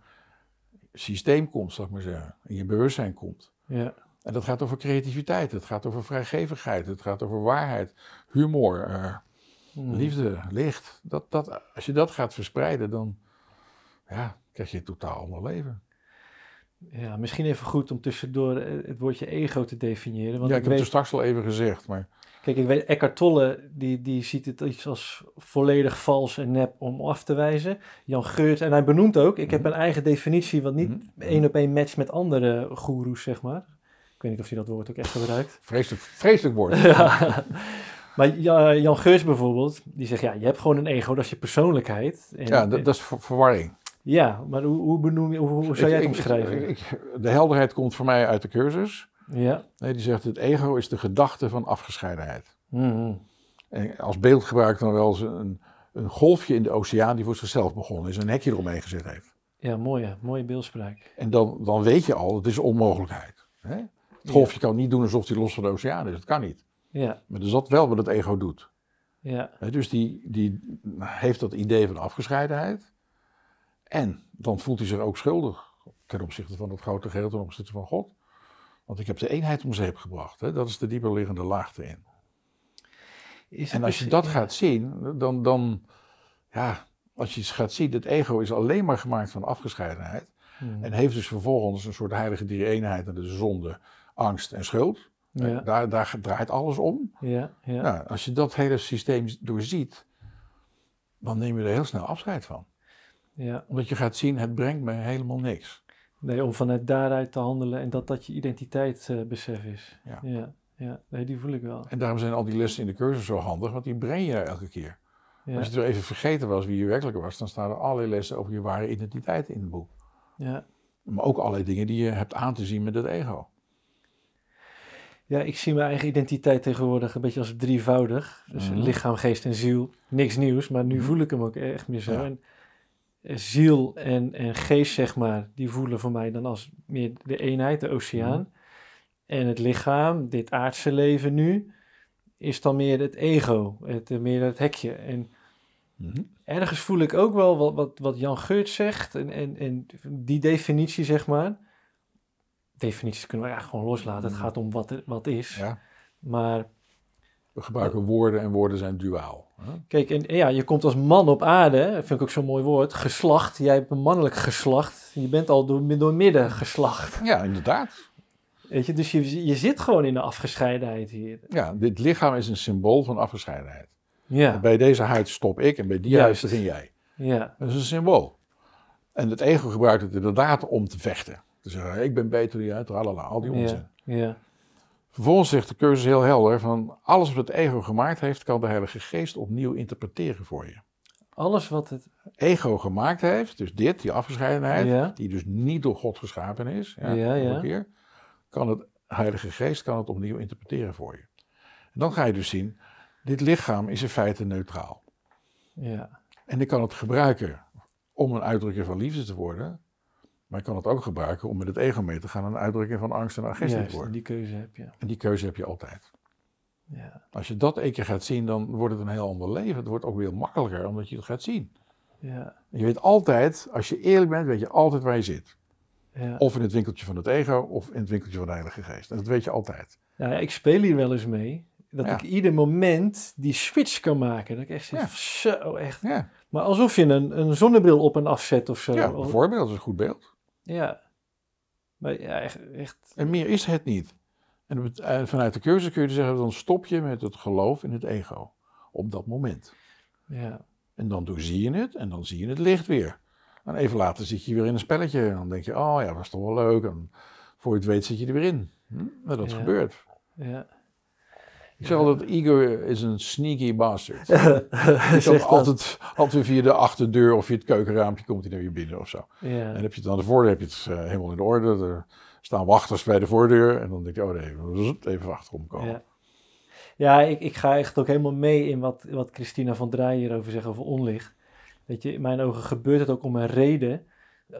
systeem komt, zal ik maar zeggen. In je bewustzijn komt. ja, En dat gaat over creativiteit, het gaat over vrijgevigheid, het gaat over waarheid, humor, eh, Liefde, licht. Dat, dat, als je dat gaat verspreiden, dan ja, krijg je een totaal ander leven. Ja, misschien even goed om tussendoor eh, het woordje ego te definiëren. Want ja, ik ik heb het weet, er straks al even gezegd, maar kijk, ik weet, Eckhart Tolle, die, die ziet het iets als volledig vals en nep om af te wijzen. Jan Geurt, en hij benoemt ook, ik heb Mhm. een eigen definitie, wat niet Mhm. één op één matcht met andere goeroes, zeg maar. Ik weet niet of hij dat woord ook echt gebruikt. vreselijk, vreselijk woord. Ja. Maar Ja- Jan Geurs bijvoorbeeld, die zegt, ja, je hebt gewoon een ego, dat is je persoonlijkheid. En, Ja, dat, dat is ver- verwarring. ja, maar hoe, hoe, benoem je, hoe, hoe zou jij het ik- omschrijven? ik- de helderheid komt voor mij uit de cursus. ja. Nee, die zegt het ego is de gedachte van afgescheidenheid. Mhm. En als beeld gebruik ik dan wel eens een, een golfje in de oceaan die voor zichzelf begonnen is en een hekje eromheen gezet heeft. Ja, mooie, mooie beeldspraak. En dan, dan weet je al, het is onmogelijkheid. Hè? Het golfje kan niet doen alsof hij los van de oceaan is, dat kan niet. Ja, Maar dat is dat wel wat het ego doet. ja, Dus die, die heeft dat idee van afgescheidenheid. En dan voelt hij zich ook schuldig ten opzichte van het grote geheel, ten opzichte van God. Want ik heb de eenheid om zeep gebracht. Hè? Dat is de dieper liggende laag erin. Is En als je dus- dat ja. gaat zien, dan, dan ja, als je gaat zien, het ego is alleen maar gemaakt van afgescheidenheid. Mhm. En heeft dus vervolgens een soort heilige drie-eenheid en dat is zonde, angst en schuld. Ja, Daar, daar draait alles om. ja, ja. Nou, als je dat hele systeem doorziet, dan neem je er heel snel afscheid van. ja. Omdat je gaat zien, het brengt me helemaal niks. Nee, om vanuit daaruit te handelen en dat dat je identiteitsbesef is. Ja. ja, ja. Nee, die voel ik wel. En daarom zijn al die lessen in de cursus zo handig, want die breng je elke keer. Ja, Als je er even vergeten was wie je werkelijk was, dan staan er allerlei lessen over je ware identiteit in het boek. ja. Maar ook allerlei dingen die je hebt aan te zien met het ego. Ja, ik zie mijn eigen identiteit tegenwoordig een beetje als drievoudig. Dus Mhm. lichaam, geest en ziel. Niks nieuws, maar nu Mhm. voel ik hem ook echt meer zo. Ja. En eh, ziel en, en geest, zeg maar, die voelen voor mij dan als meer de eenheid, de oceaan. Mhm. En het lichaam, dit aardse leven nu, is dan meer het ego, het, eh, meer het hekje. En ergens voel ik ook wel wat, wat, wat Jan Geurt zegt en, en, en die definitie, zeg maar. Definities kunnen we eigenlijk gewoon loslaten. Het Mhm. gaat om wat, er- wat is. Ja, Maar we gebruiken woorden en woorden zijn duaal. hè? kijk, en, ja, je komt als man op aarde, vind ik ook zo'n mooi woord, geslacht. Jij hebt een mannelijk geslacht. Je bent al door, door midden geslacht. Ja, inderdaad. Weet je, dus je, je zit gewoon in de afgescheidenheid hier. Ja, dit lichaam is een symbool van afgescheidenheid. Ja, Bij deze huid stop ik en bij die Juist. huid begin jij. ja, Dat is een symbool. En het ego gebruikt het inderdaad om te vechten. Te zeggen, ik ben beter dan jij, tralala, al die onzin. ja, ja, Vervolgens zegt de cursus heel helder van alles wat het ego gemaakt heeft, kan de Heilige Geest opnieuw interpreteren voor je. Alles wat het... Ego gemaakt heeft, dus dit, die afgescheidenheid, Ja. die dus niet door God geschapen is, ja, keer, kan het Heilige Geest kan het opnieuw interpreteren voor je. En dan ga je dus zien, dit lichaam is in feite neutraal. Ja, En ik kan het gebruiken om een uitdrukking van liefde te worden, maar ik kan het ook gebruiken om met het ego mee te gaan en een uitdrukking van angst en agressie juist, te worden. die keuze heb je. En die keuze heb je altijd. Ja, Als je dat één keer gaat zien, dan wordt het een heel ander leven. Het wordt ook weer makkelijker, omdat je het gaat zien. ja, En je weet altijd, als je eerlijk bent, weet je altijd waar je zit. ja. Of in het winkeltje van het ego, of in het winkeltje van de Heilige Geest. En dat weet je altijd. Nou ja, ik speel hier wel eens mee. Dat Ja. ik ieder moment die switch kan maken. Dat ik echt zeg, Ja. zo echt. Ja, Maar alsof je een, een zonnebril op en afzet of zo. ja bijvoorbeeld, dat is een goed beeld. Ja. Maar ja, echt, echt. En meer is het niet. En en vanuit de cursus kun je zeggen, dan stop je met het geloof in het ego. Op dat moment. Ja, En dan doorzie je het en dan zie je het licht weer. En even later zit je weer in een spelletje. En dan denk je, oh ja, dat was toch wel leuk. En voor je het weet zit je er weer in. Hm? Maar dat Ja. gebeurt. ja. Ik zeg altijd, ego is een sneaky bastard. Kan dat. altijd, altijd via de achterdeur of via het keukenraampje komt hij naar je binnen of zo. Ja, En heb je het aan de voordeur, heb je het eh, helemaal in orde. Er staan wachters bij de voordeur. En dan denk je, oh nee, even achterom komen. ja. Ja, ik, ik ga echt ook helemaal mee in wat, wat Christina van Draaien hierover zegt over onlicht. Weet je, in mijn ogen gebeurt het ook om een reden.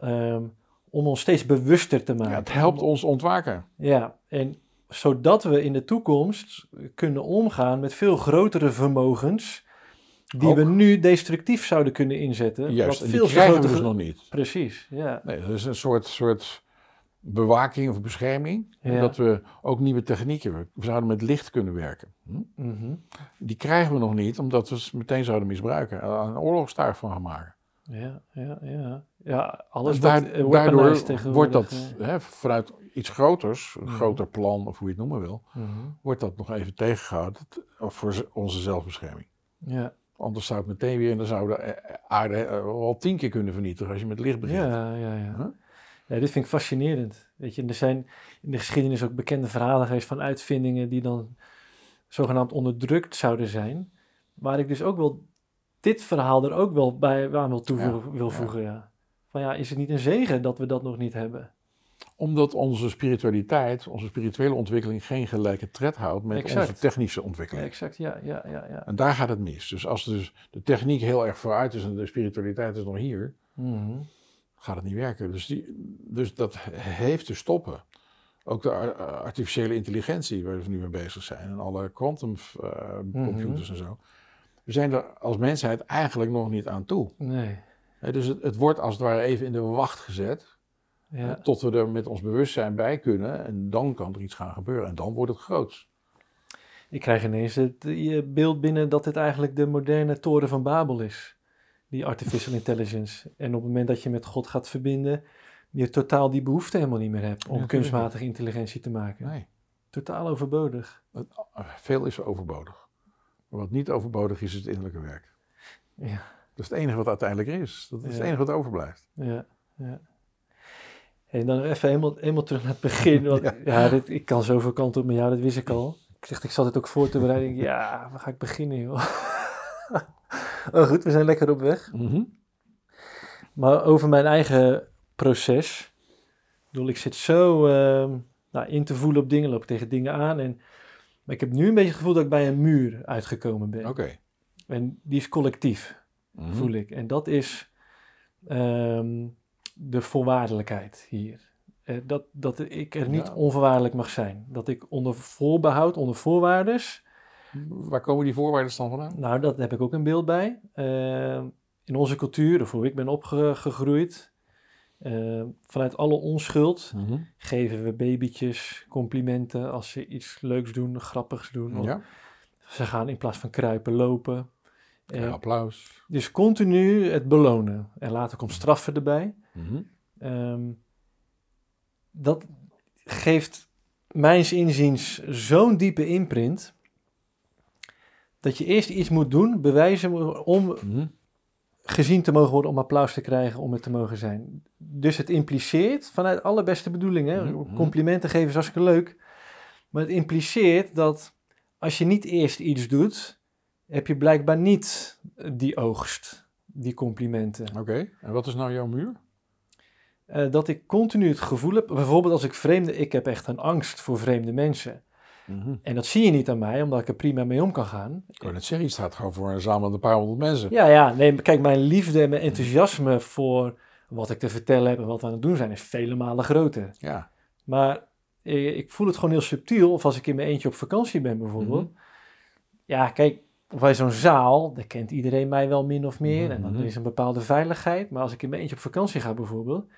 ehm, om ons steeds bewuster te maken. Ja, het helpt ons ontwaken. Ja, en zodat we in de toekomst kunnen omgaan met veel grotere vermogens. die Ook. we nu destructief zouden kunnen inzetten. Juist, wat en die krijgen we dus nog niet. Precies, ja. Nee, dat is een soort, soort bewaking of bescherming. Ja. Dat we ook nieuwe technieken, we zouden met licht kunnen werken. Hm? Mhm. Die krijgen we nog niet, omdat we ze meteen zouden misbruiken. en Een oorlogstuig van gaan maken. Ja, ja, ja. Ja, alles En daar- wordt, eh, daardoor weaponized tegenwoordig, wordt dat eh. hè, vanuit iets groters, een Mhm. groter plan of hoe je het noemen wil, Mhm. wordt dat nog even tegengehouden t- voor onze zelfbescherming. Ja, Anders zou het meteen weer, en dan zou de eh, aarde eh, wel tien keer kunnen vernietigen als je met licht begint. ja, ja. ja. Huh? Ja, dit vind ik fascinerend. Weet je, er zijn in de geschiedenis ook bekende verhalen geweest van uitvindingen die dan zogenaamd onderdrukt zouden zijn. Waar ik dus ook wel dit verhaal er ook wel bij aan wil, toevoegen, wil ja. voegen. Ja. Van ja, is het niet een zegen dat we dat nog niet hebben? Omdat onze spiritualiteit, onze spirituele ontwikkeling geen gelijke tred houdt met Exact. onze technische ontwikkeling. exact, ja, ja, ja. ja. En daar gaat het mis. Dus als dus de techniek heel erg vooruit is en de spiritualiteit is nog hier, Mhm. gaat het niet werken. Dus, die, dus dat heeft te stoppen. Ook de ar- artificiële intelligentie, waar we nu mee bezig zijn, en alle quantum eh, computers en zo. We zijn er als mensheid eigenlijk nog niet aan toe. Nee. Dus het, het wordt als het ware even in de wacht gezet, Ja. tot we er met ons bewustzijn bij kunnen. En dan kan er iets gaan gebeuren. En dan wordt het groots. Ik krijg ineens het eh, beeld binnen dat dit eigenlijk de moderne toren van Babel is. Die artificial intelligence. En op het moment dat je met God gaat verbinden, je totaal die behoefte helemaal niet meer hebt om Ja, kunstmatige intelligentie te maken. Nee, Totaal overbodig. het- veel is overbodig. Maar wat niet overbodig is, is het innerlijke werk. Ja, Dat is het enige wat uiteindelijk is. Dat is het enige wat overblijft. ja, ja. En dan even helemaal, helemaal terug naar het begin. Want, ja, Ja. dit, ik kan zoveel kanten op met jou, dat wist ik al. Ik zeg, ik zat het ook voor te bereiden. Ik Ja, waar ga ik beginnen, joh? oh, goed, we zijn lekker op weg. Mhm. Maar over mijn eigen proces. Ik bedoel, ik zit zo ehm, nou, in te voelen op dingen, loop tegen dingen aan. En, maar ik heb nu een beetje het gevoel dat ik bij een muur uitgekomen ben. Oké. En die is collectief, Mhm. voel ik. En dat is ehm, de voorwaardelijkheid hier. Eh, dat, dat ik er niet Ja. onvoorwaardelijk mag zijn. Dat ik onder voorbehoud, onder voorwaardes. Waar komen die voorwaarden dan vandaan? Nou, dat heb ik ook een beeld bij. Ehm, in onze cultuur, of hoe ik ben opgegroeid, ehm, vanuit alle onschuld Mhm. geven we babytjes complimenten als ze iets leuks doen, grappigs doen. Ja. Ze gaan in plaats van kruipen lopen. Ja, applaus. Dus continu het belonen. En later komt straffen erbij. Mhm. Ehm, dat geeft mijns inziens zo'n diepe imprint. Dat je eerst iets moet doen, bewijzen om Mhm. gezien te mogen worden, om applaus te krijgen, om het te mogen zijn. Dus het impliceert, vanuit alle beste bedoelingen, Mhm. complimenten geven is hartstikke leuk. Maar het impliceert dat als je niet eerst iets doet, heb je blijkbaar niet die oogst, die complimenten. Oké. En wat is nou jouw muur? Eh, dat ik continu het gevoel heb, bijvoorbeeld als ik vreemde, ik heb echt een angst voor vreemde mensen. Mhm. En dat zie je niet aan mij, omdat ik er prima mee om kan gaan. Ik wou net zeggen, je staat gewoon voor een zaal met een paar honderd mensen. Ja, ja, nee, kijk, mijn liefde en mijn enthousiasme voor wat ik te vertellen heb en wat we aan het doen zijn, is vele malen groter. Ja. Maar eh, ik voel het gewoon heel subtiel, of als ik in mijn eentje op vakantie ben bijvoorbeeld. Ja, kijk, bij zo'n zaal, daar kent iedereen mij wel min of meer. En dan Mhm. is een bepaalde veiligheid. Maar als ik in mijn eentje op vakantie ga bijvoorbeeld,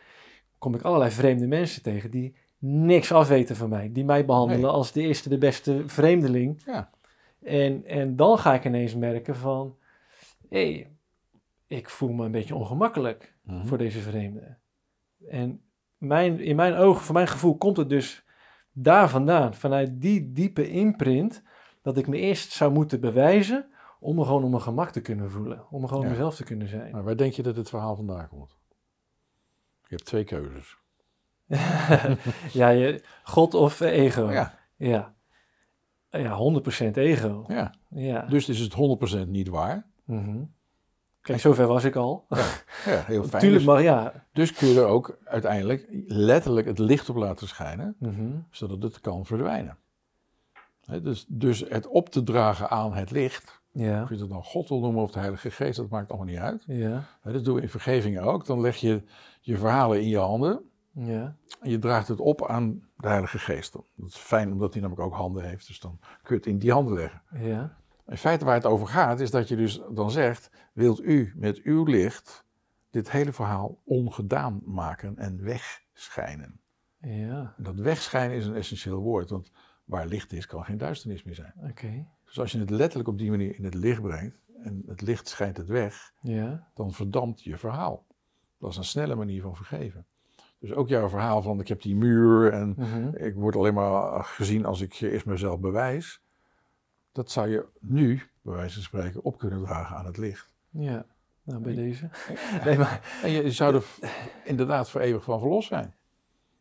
kom ik allerlei vreemde mensen tegen die niks afweten van mij. Die mij behandelen Nee. als de eerste, de beste vreemdeling. Ja. En, en dan ga ik ineens merken van, hé, hey, ik voel me een beetje ongemakkelijk Mhm. voor deze vreemde. En mijn, in mijn ogen, voor mijn gevoel, komt het dus daar vandaan, vanuit die diepe imprint, dat ik me eerst zou moeten bewijzen om me gewoon op mijn gemak te kunnen voelen. Om me gewoon Ja. mezelf te kunnen zijn. Maar waar denk je dat het verhaal vandaan komt? Je hebt twee keuzes. ja, je, God of ego. Ja. Ja, ja 100% ego. ja. Ja. Dus is het 100% niet waar. Mhm. Kijk, zover was ik al. Ja, heel fijn. Tuurlijk, Dus, maar ja. dus kun je er ook uiteindelijk letterlijk het licht op laten schijnen, Mhm. zodat het kan verdwijnen. Dus, dus het op te dragen aan het licht, Ja. of je het dan God wil noemen of de Heilige Geest, dat maakt allemaal niet uit. Ja. Dat doen we in vergeving ook. Dan leg je je verhalen in je handen Ja. en je draagt het op aan de Heilige Geest. Dat is fijn omdat hij namelijk ook handen heeft, dus dan kun je het in die handen leggen. Ja. In feite waar het over gaat, is dat je dus dan zegt: wilt u met uw licht dit hele verhaal ongedaan maken en wegschijnen? Ja, dat wegschijnen is een essentieel woord, want waar licht is, kan geen duisternis meer zijn. oké. Dus als je het letterlijk op die manier in het licht brengt en het licht schijnt het weg, Ja, dan verdampt je verhaal. Dat is een snelle manier van vergeven. Dus ook jouw verhaal van ik heb die muur en mhm. ik word alleen maar gezien als ik eerst mezelf bewijs. Dat zou je nu, bij wijze van spreken, op kunnen dragen aan het licht. ja. Nou, bij deze. Nee, maar... En je zou er inderdaad voor eeuwig van verlost zijn.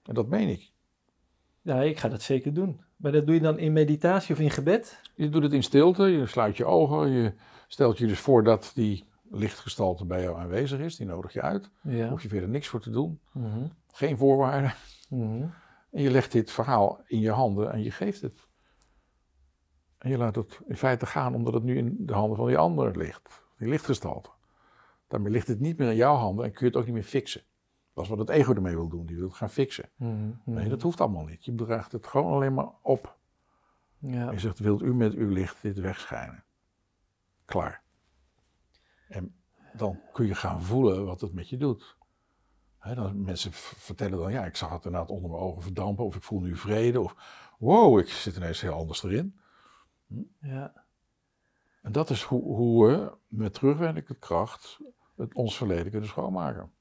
En dat meen ik. Ja, ik ga dat zeker doen. Maar dat doe je dan in meditatie of in gebed? Je doet het in stilte, je sluit je ogen, je stelt je dus voor dat die lichtgestalte bij jou aanwezig is, die nodig je uit. Ja. hoef je verder niks voor te doen, Mhm. geen voorwaarden. Mhm. En je legt dit verhaal in je handen en je geeft het. En je laat het in feite gaan omdat het nu in de handen van die ander ligt, die lichtgestalte. Daarmee ligt het niet meer in jouw handen en kun je het ook niet meer fixen. Dat is wat het ego ermee wil doen, die wil het gaan fixen. Mhm. Nee, dat hoeft allemaal niet. Je draagt het gewoon alleen maar op. Ja. Je zegt, wilt u met uw licht dit wegschijnen? Klaar. En dan kun je gaan voelen wat het met je doet. Dan, mensen vertellen dan, ja, ik zag het inderdaad onder mijn ogen verdampen, of ik voel nu vrede, of wow, ik zit ineens heel anders erin. Ja. En dat is hoe, hoe we met terugwerkende kracht het ons verleden kunnen schoonmaken.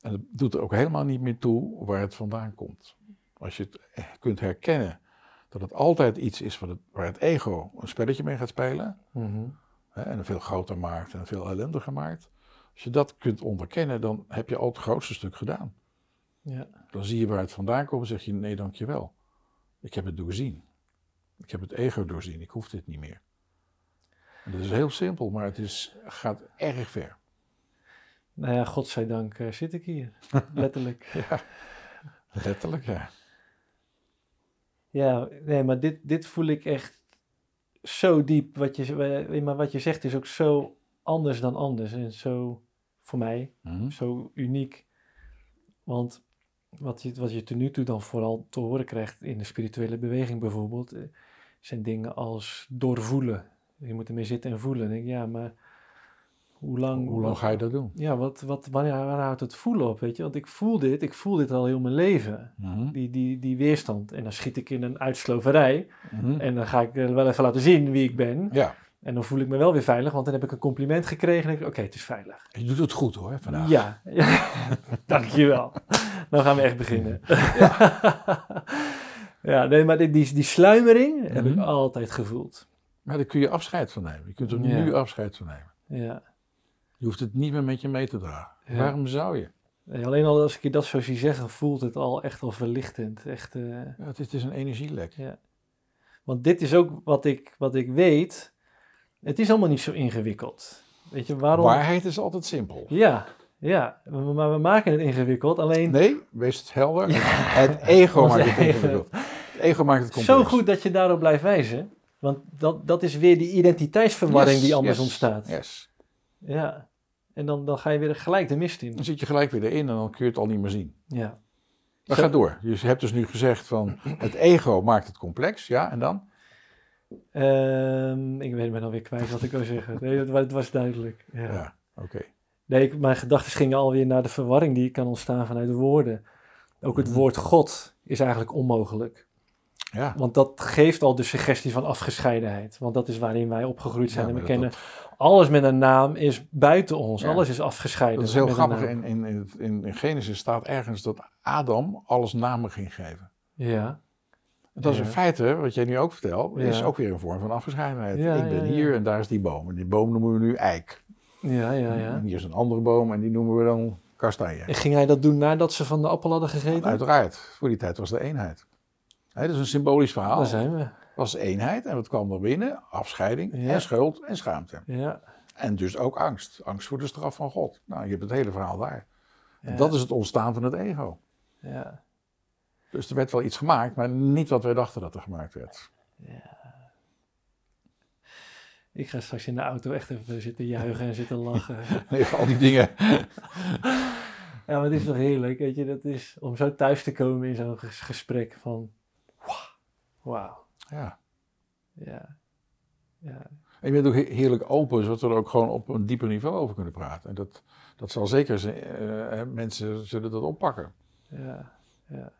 En het doet er ook helemaal niet meer toe waar het vandaan komt. Als je het kunt herkennen dat het altijd iets is het, waar het ego een spelletje mee gaat spelen, Mhm. hè, en een veel groter maakt en veel ellendiger maakt. Als je dat kunt onderkennen, dan heb je al het grootste stuk gedaan. Ja. Dan zie je waar het vandaan komt en zeg je, nee dankjewel. Ik heb het doorzien. Ik heb het ego doorzien, ik hoef dit niet meer. En dat is heel simpel, maar het is, gaat erg ver. Nou ja, godzijdank eh, zit ik hier. Letterlijk. Ja, letterlijk ja. Ja, nee, maar dit, dit voel ik echt zo diep. Wat je, eh, maar wat je zegt is ook zo anders dan anders. En zo, voor mij, Mhm. zo uniek. Want wat je, wat je tot nu toe dan vooral te horen krijgt in de spirituele beweging bijvoorbeeld, eh, zijn dingen als doorvoelen. Je moet ermee zitten en voelen. Denk ik, ja, maar hoe lang... Hoe lang ga je dat doen? Ja, wat, wat, wanneer, waar houdt het voelen op, weet je? Want ik voel dit, ik voel dit al heel mijn leven. Mhm. Die, die, die weerstand. En dan schiet ik in een uitsloverij. Mhm. En dan ga ik eh, wel even laten zien wie ik ben. Ja, En dan voel ik me wel weer veilig, want dan heb ik een compliment gekregen. En ik, oké, het is veilig. je doet het goed hoor, vandaag. Ja, ja. dankjewel. Dan gaan we echt beginnen. Ja, nee, maar die, die, die sluimering heb ik Mhm. altijd gevoeld. Maar daar kun je afscheid van nemen. Je kunt er Ja. nu afscheid van nemen. Ja. Je hoeft het niet meer met je mee te dragen. Ja. Waarom zou je? Nee, alleen al als ik je dat zo zie zeggen, voelt het al echt al verlichtend. Echt, eh, Ja, het, is, het is een energielek. Ja. Want dit is ook wat ik, wat ik weet. Het is allemaal niet zo ingewikkeld. Weet je waarom? Waarheid is altijd simpel. Ja, ja. Maar we maken het ingewikkeld. Alleen Nee, wees het helder. Het ego maakt het ingewikkeld. Het ego maakt het complex. zo goed dat je daarop blijft wijzen. Want dat, dat is weer die identiteitsverwarring Yes, die anders yes, ontstaat. Yes. Ja. En dan, dan ga je weer gelijk de mist in. Dan zit je gelijk weer erin en dan kun je het al niet meer zien. Ja. Maar Zo- ga door. Je hebt dus nu gezegd van het ego maakt het complex. Ja, en dan? Ehm, ik weet me dan weer kwijt wat ik wil zeggen. Nee, het, wa- het was duidelijk. Ja. Ja, oké. Nee, ik- mijn gedachten gingen alweer naar de verwarring die kan ontstaan vanuit de woorden. Ook het Mhm. woord God is eigenlijk onmogelijk. Ja. Want dat geeft al de suggestie van afgescheidenheid. Want dat is waarin wij opgegroeid zijn. Ja, en we dat- kennen alles met een naam is buiten ons. Ja. Alles is afgescheiden. Dat is heel grappig. In, in, in, in, Genesis staat ergens dat Adam alles namen ging geven. Ja, Dat is in feite, wat jij nu ook vertelt, is ook weer een vorm van afgescheidenheid. Ik ben hier en daar is die boom. En die boom noemen we nu eik. ja, ja. ja. En hier is een andere boom en die noemen we dan kastanje. En ging hij dat doen nadat ze van de appel hadden gegeten? Uiteraard, voor die tijd was de eenheid. Hè, dat is een symbolisch verhaal. Daar zijn we. was eenheid en wat kwam er binnen? Afscheiding Ja. en schuld en schaamte. Ja. En dus ook angst. Angst voor de straf van God. Nou, je hebt het hele verhaal daar. En Ja. dat is het ontstaan van het ego. Ja. Dus er werd wel iets gemaakt, maar niet wat wij dachten dat er gemaakt werd. Ik ga straks in de auto echt even zitten juichen en zitten lachen. Nee, al die dingen. Ja, maar het is toch heerlijk, weet je, dat is om zo thuis te komen in zo'n ges- gesprek van, wauw, Ja. ja, ja, En je bent ook he- heerlijk open, zodat we er ook gewoon op een dieper niveau over kunnen praten. En dat, dat zal zeker zijn, eh, mensen zullen dat oppakken. ja, ja.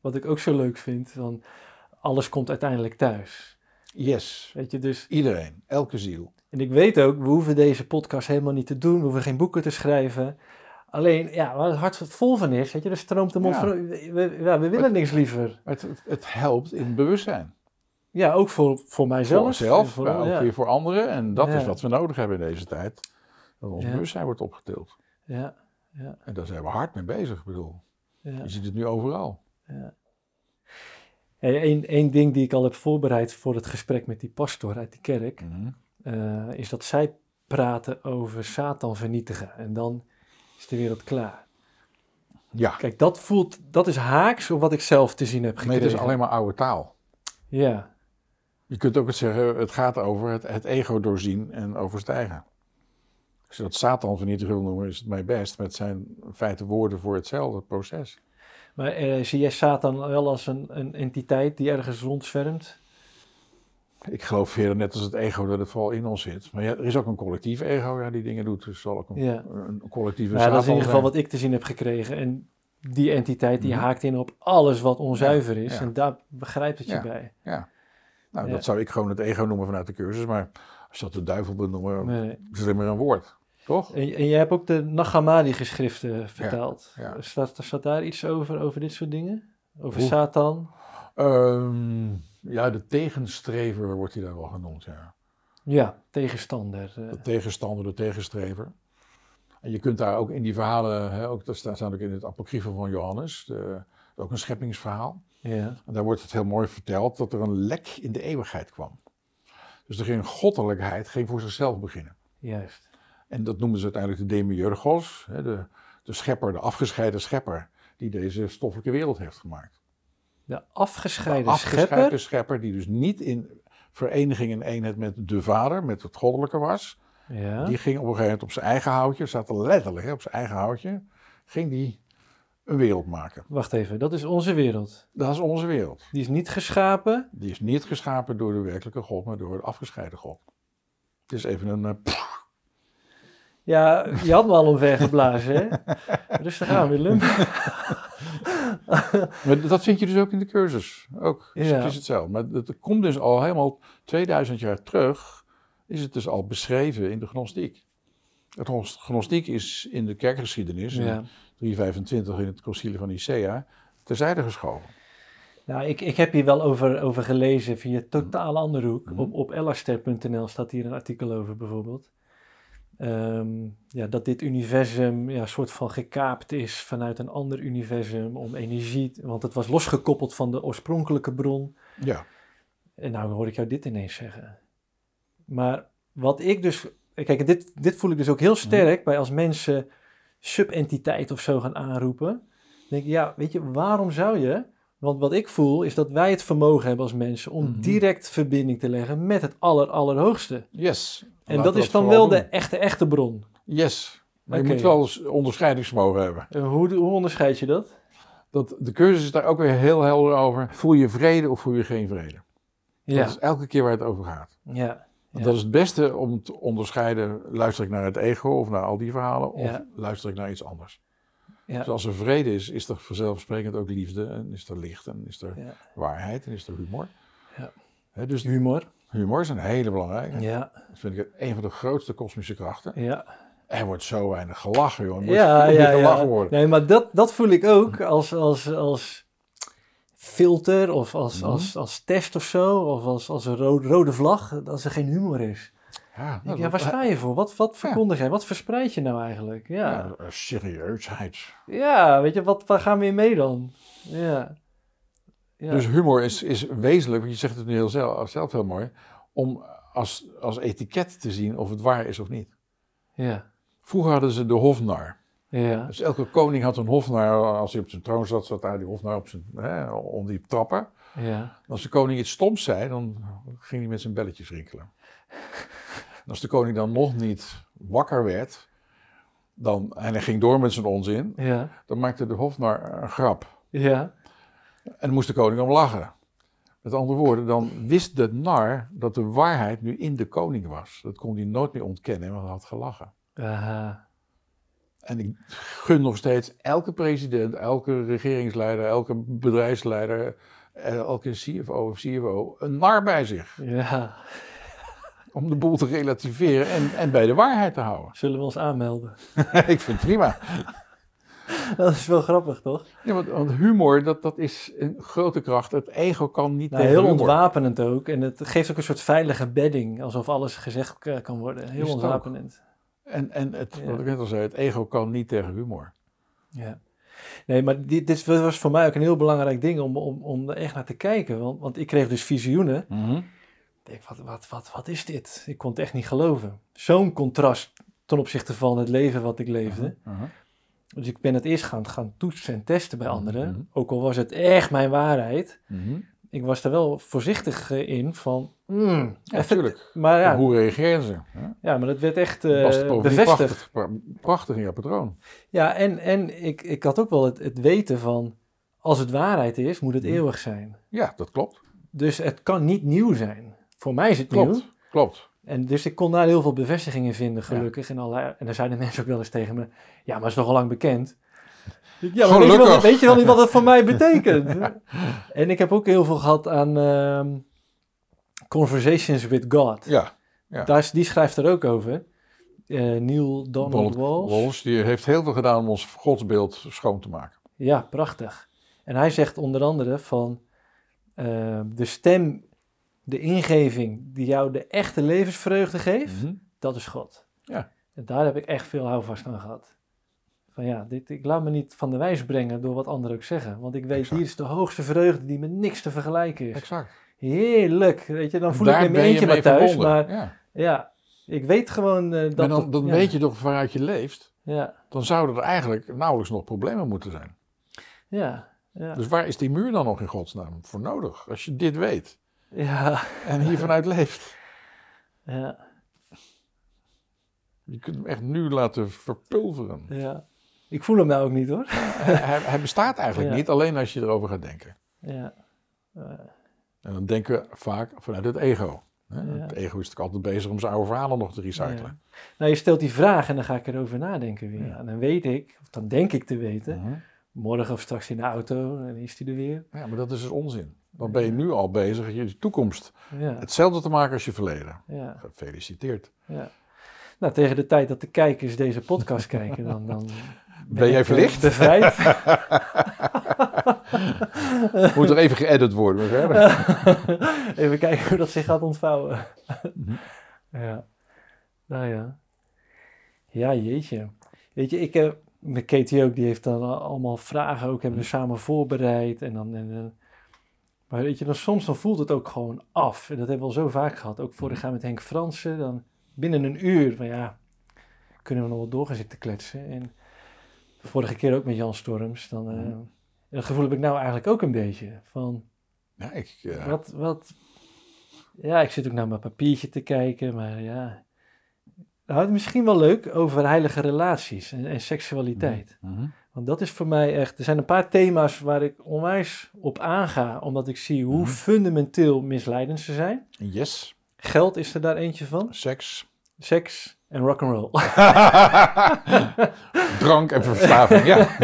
wat ik ook zo leuk vind. Van alles komt uiteindelijk thuis. Yes. Weet je, dus Iedereen, elke ziel. En ik weet ook, we hoeven deze podcast helemaal niet te doen. We hoeven geen boeken te schrijven. Alleen, ja, waar het hart vol van is, weet je, er stroomt de mond Ja. van... We, we- ja, we willen niks liever. Het, het, het helpt in bewustzijn. Ja, ook voor, voor mijzelf. voor En voor- maar ook ja. weer voor anderen. En dat is wat we nodig hebben in deze tijd. Dat ons bewustzijn wordt opgetild. Ja, ja, En daar zijn we hard mee bezig. Ik bedoel, ja. je ziet het nu overal. ja. Hey, één, één ding die ik al heb voorbereid voor het gesprek met die pastor uit die kerk... Mhm. eh, is dat zij praten over Satan vernietigen. En dan is de wereld klaar. Ja, Kijk, dat voelt... Dat is haaks op wat ik zelf te zien heb nee, gekregen. het is alleen maar oude taal. Ja, Je kunt ook het zeggen, het gaat over het, het ego doorzien en overstijgen. Als je dat Satan vernietigen wil noemen, is het mij best. Maar het zijn in feite woorden voor hetzelfde proces. Maar eh, zie jij Satan wel als een, een entiteit die ergens rondzwermt? Ik geloof verder net als het ego dat het vooral in ons zit. Maar ja, er is ook een collectief ego ja, die dingen doet. Dus zal ook een, Ja. een collectieve Nou, dat is in ieder geval wat ik te zien heb gekregen. En die entiteit die Mhm. haakt in op alles wat onzuiver is. ja. En daar begrijpt het je bij. Ja. Nou, dat zou ik gewoon het ego noemen vanuit de cursus. Maar als je dat de duivel noemen, Nee. is het maar een woord. Toch? En, en jij hebt ook de Nagamadi-geschriften vertaald. ja. Staat, staat daar iets over, over dit soort dingen? Over? Satan? Ehm, ja, de tegenstrever wordt hij daar wel genoemd, ja. Ja, tegenstander. eh. De tegenstander, de tegenstrever. En je kunt daar ook in die verhalen, hè, ook, dat staat ook in het apocryfe van Johannes, de, ook een scheppingsverhaal. ja, En daar wordt het heel mooi verteld dat er een lek in de eeuwigheid kwam. Dus er ging goddelijkheid, ging voor zichzelf beginnen. juist. En dat noemen ze uiteindelijk de demiurgos, hè, de, de schepper, de afgescheiden schepper, die deze stoffelijke wereld heeft gemaakt. De afgescheiden, de afgescheiden schepper. schepper die dus niet in vereniging en eenheid met de vader, met het goddelijke was. Ja. Die ging op een gegeven moment op zijn eigen houtje, staat er letterlijk hè, op zijn eigen houtje, ging die een wereld maken. Wacht even, dat is onze wereld. Dat is onze wereld. Die is niet geschapen. Die is niet geschapen door de werkelijke God, maar door de afgescheiden God. Het is even een... eh, Ja, je had me al omvergeblazen, hè? Rustig aan, Willem. maar dat vind je dus ook in de cursus. Ook, Ja. het is hetzelfde. Maar het komt dus al helemaal 2000 jaar terug, is het dus al beschreven in de gnostiek. Het gnos- gnostiek is in de kerkgeschiedenis, Ja. in 325 in het concilie van Nicea, terzijde geschoven. Nou, ik, ik heb hier wel over, over gelezen via totaal andere hoek. Mhm. Op, op staat hier een artikel over bijvoorbeeld. Ehm, ja, dat dit universum ja, soort van gekaapt is vanuit een ander universum om energie, want het was losgekoppeld van de oorspronkelijke bron. Ja, En nou hoor ik jou dit ineens zeggen. Maar wat ik dus. Kijk, dit, dit voel ik dus ook heel sterk bij als mensen subentiteit of zo gaan aanroepen. Dan denk ik, ja, weet je, waarom zou je? Want wat ik voel is dat wij het vermogen hebben als mensen om Mhm. direct verbinding te leggen met het aller, allerhoogste. yes. En dat is dan wel de echte, echte bron. Yes. Maar je moet wel eens onderscheidingsvermogen hebben. En hoe, hoe onderscheid je dat? Dat, de cursus is daar ook weer heel helder over. Voel je vrede of voel je geen vrede? Ja, Dat is elke keer waar het over gaat. ja, Want Ja. Dat is het beste om te onderscheiden. Luister ik naar het ego of naar al die verhalen? Of Ja. luister ik naar iets anders? ja, Dus als er vrede is, is er vanzelfsprekend ook liefde. En is er licht en is er ja. waarheid en is er humor. Ja. Hè, dus Humor. Humor is een hele belangrijke. Ja, Dat vind ik een van de grootste kosmische krachten. ja. Er wordt zo weinig gelachen, joh. Er moet Ja, ja, gelachen ja. worden. Nee, maar dat, dat voel ik ook als, als, als filter of als, Mhm. als, als test of zo. Of als, als een rode, rode vlag, als er geen humor is. Ja, Ik ja, waar sta je voor? Wat, wat verkondig jij? Wat verspreid je nou eigenlijk? Ja, ja, serieusheid. ja weet je, wat, waar gaan we in mee dan? Ja. Ja. Dus humor is, is wezenlijk, want je zegt het nu heel zelf, zelf heel mooi, om als, als etiket te zien of het waar is of niet. ja. Vroeger hadden ze de hofnar. Ja. Dus elke koning had een hofnar, als hij op zijn troon zat, zat daar die hofnar op zijn, hè, om die trappen. Ja. Als de koning iets stoms zei, dan ging hij met zijn belletjes rinkelen. En als de koning dan nog niet wakker werd, dan, en hij ging door met zijn onzin, Ja. dan maakte de hofnar een grap. Ja. En dan moest de koning om lachen. Met andere woorden, dan wist de nar dat de waarheid nu in de koning was. Dat kon hij nooit meer ontkennen, want hij had gelachen. Aha. En ik gun nog steeds elke president, elke regeringsleider, elke bedrijfsleider, eh, elke CFO of CFO een nar bij zich. Ja, Om de boel te relativeren en, en bij de waarheid te houden. zullen we ons aanmelden? ik vind het prima. Dat is wel grappig, toch? Ja, want, want humor, dat, dat is een grote kracht. Het ego kan niet Nou, tegen heel humor. ontwapenend ook. En het geeft ook een soort veilige bedding, alsof alles gezegd kan worden. Heel ook. ontwapenend. En, en het, Ja. wat ik net al zei, het ego kan niet tegen humor. Ja. Nee, maar dit, dit was voor mij ook een heel belangrijk ding om, om, om er echt naar te kijken. Want, want ik kreeg dus visioenen. Ik denk, wat, wat, wat, wat is dit? Ik kon het echt niet geloven. Zo'n contrast ten opzichte van het leven wat ik leefde. Mhm. Dus ik ben het eerst gaan, gaan toetsen en testen bij anderen. Mhm. Ook al was het echt mijn waarheid. Mhm. Ik was er wel voorzichtig eh, in van... mm, Ja, even- natuurlijk. Maar ja, Hoe reageren ze? Ja? ja, maar dat werd echt eh, bevestigd. Prachtig, pra- prachtig in jouw patroon. Ja, en, en ik, ik had ook wel het, het weten van... Als het waarheid is, moet het Mhm. eeuwig zijn. Ja, dat klopt. Dus het kan niet nieuw zijn. Voor mij is het nieuw. Klopt. Klopt. En dus ik kon daar heel veel bevestiging in vinden, gelukkig. En, allerlei, en dan zeiden mensen ook wel eens tegen me... Ja, maar het is toch al lang bekend? Ja, maar weet je, wel, Gelukkig. weet je wel niet wat het voor mij betekent? En ik heb ook heel veel gehad aan ehm, Conversations with God. Ja. Ja. Daar, die schrijft er ook over. Eh, Neil Donald Walsh. Walsh, die heeft heel veel gedaan om ons godsbeeld schoon te maken. Ja, prachtig. En hij zegt onder andere van eh, de stem, de ingeving die jou de echte levensvreugde geeft, Mhm. dat is God. Ja. En daar heb ik echt veel houvast aan gehad. Van ja, dit, ik laat me niet van de wijs brengen door wat anderen ook zeggen. Want ik weet, Exact. hier is de hoogste vreugde die met niks te vergelijken is. Exact. Heerlijk. Weet je, dan voel ik me eentje maar thuis. verbonden. Maar Ja. ja, ik weet gewoon eh, dat... En dan, dan ja, weet je toch waaruit je leeft. Ja, Dan zouden er eigenlijk nauwelijks nog problemen moeten zijn. ja, ja. Dus waar is die muur dan nog in godsnaam voor nodig? Als je dit weet ja, en hier vanuit leeft. ja, Je kunt hem echt nu laten verpulveren. ja. Ik voel hem nou ook niet hoor. hij, hij bestaat eigenlijk Ja. niet, alleen als je erover gaat denken. Ja. En dan denken we vaak vanuit het ego. hè. Ja. Het ego is natuurlijk altijd bezig om zijn oude verhalen nog te recyclen. Nou, je stelt die vraag en dan ga ik erover nadenken weer. En dan weet ik, of dan denk ik te weten, Mhm. Morgen of straks in de auto, en is die er weer. Ja, maar dat is dus onzin. Dan ben je nu al bezig je toekomst Ja, hetzelfde te maken als je verleden. ja, Gefeliciteerd. ja. Nou, tegen de tijd dat de kijkers deze podcast kijken, dan, dan Ben jij eh, verlicht? Bevrijd. Moet er even geëdit worden, je? Even kijken hoe dat zich gaat ontvouwen. Mhm. Ja. Nou ja. Ja, jeetje. Weet je, ik heb... Met Katie ook, die heeft dan al- allemaal vragen ook, hebben we samen voorbereid. En dan... En, dan- maar weet je, dan soms dan voelt het ook gewoon af. En dat hebben we al zo vaak gehad. Ook vorig jaar met Henk Fransen. Dan binnen een uur, van ja, kunnen we nog wel door gaan zitten kletsen. En vorige keer ook met Jan Storms. Dan, eh, Mhm. dat gevoel heb ik nou eigenlijk ook een beetje. Van, Ja, ik, eh, wat, wat... Ja, ik zit ook naar mijn papiertje te kijken, maar ja... Nou, het is misschien wel leuk over heilige relaties en, en seksualiteit. mhm. Want dat is voor mij echt... Er zijn een paar thema's waar ik onwijs op aanga, omdat ik zie hoe Mhm. fundamenteel misleidend ze zijn. Yes, Geld is er daar eentje van. seks, Seks en rock'n'roll. drank en verslaving. Ja,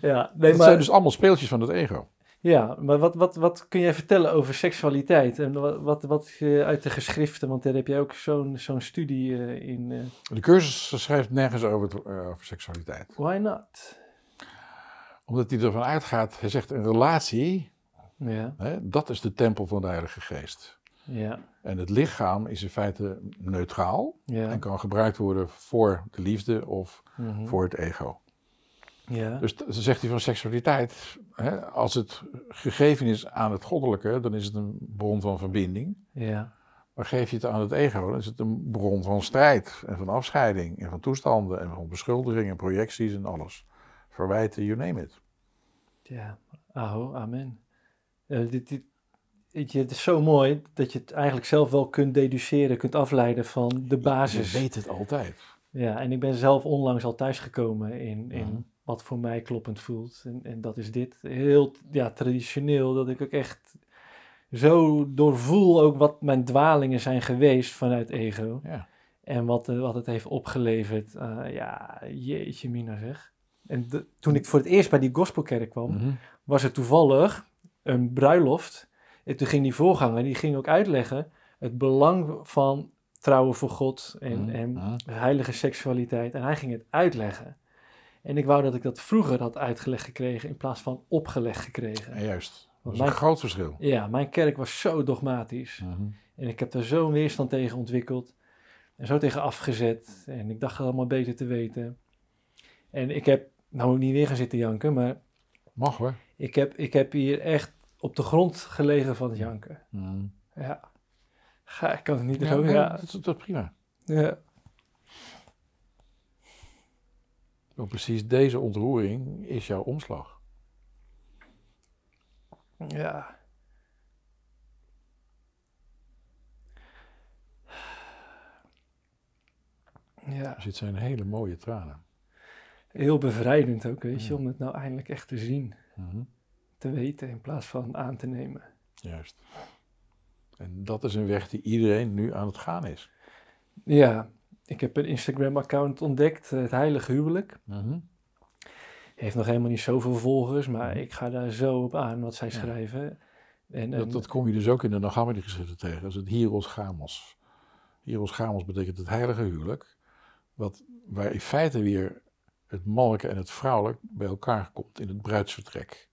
ja, nee, dat maar, zijn dus allemaal speeltjes van het ego. Ja, maar wat, wat, wat kun jij vertellen over seksualiteit? En wat, wat, wat uit de geschriften, want daar heb jij ook zo'n zo'n studie eh, in... eh, De cursus schrijft nergens over, eh, over seksualiteit. Why not? Omdat hij ervan uitgaat, hij zegt een relatie, Ja, hè, dat is de tempel van de Heilige Geest. ja, En het lichaam is in feite neutraal ja. en kan gebruikt worden voor de liefde of mhm, voor het ego. Ja, Dus zegt hij van seksualiteit, hè, als het gegeven is aan het goddelijke, dan is het een bron van verbinding. ja, Maar geef je het aan het ego, dan is het een bron van strijd en van afscheiding en van toestanden en van beschuldigingen, projecties en alles. Verwijten, you name it. ja. Aho, amen. Eh, dit, het is zo mooi dat je het eigenlijk zelf wel kunt deduceren, kunt afleiden van de basis. Je weet het altijd. Ja, en ik ben zelf onlangs al thuisgekomen in, in Mhm. Wat voor mij kloppend voelt. En, en dat is dit. Heel ja, traditioneel, dat ik ook echt zo doorvoel ook wat mijn dwalingen zijn geweest vanuit ego. Ja. En wat, eh, wat het heeft opgeleverd, eh, ja, jeetje mina zeg. En de- toen ik voor het eerst bij die gospelkerk kwam, Mhm. was er toevallig een bruiloft. En toen ging die voorganger, die ging ook uitleggen het belang van trouwen voor God en, Mhm. en Mhm. heilige seksualiteit. En hij ging het uitleggen. En ik wou dat ik dat vroeger had uitgelegd gekregen in plaats van opgelegd gekregen. En juist. Dat is een groot verschil. Ja, mijn kerk was zo dogmatisch. Mhm. En ik heb daar zo'n weerstand tegen ontwikkeld. En zo tegen afgezet. En ik dacht het allemaal beter te weten. En ik heb, nou niet weer gaan zitten janken, maar Mag hoor. ik heb, ik heb hier echt op de grond gelegen van het janken. Mhm. Ja. Ga, ik kan het niet Ja, erover. Ja. dat is prima. Ja. Want precies deze ontroering is jouw omslag. ja. Ja, Dus dit zijn hele mooie tranen. heel bevrijdend ook, weet je, Ja. om het nou eindelijk echt te zien, Mhm. te weten in plaats van aan te nemen. Juist. En dat is een weg die iedereen nu aan het gaan is. Ja, ik heb een Instagram-account ontdekt, het Heilige Huwelijk. Mhm. Heeft nog helemaal niet zoveel volgers, maar Mhm. ik ga daar zo op aan wat zij Ja. schrijven. En, Dat, en- dat kom je dus ook in de Nagamadi geschriften tegen. Dat is het Hieros Gamos. Hieros Gamos betekent het heilige huwelijk. Wat, waar in feite weer het mannelijke en het vrouwelijk bij elkaar komt in het bruidsvertrek.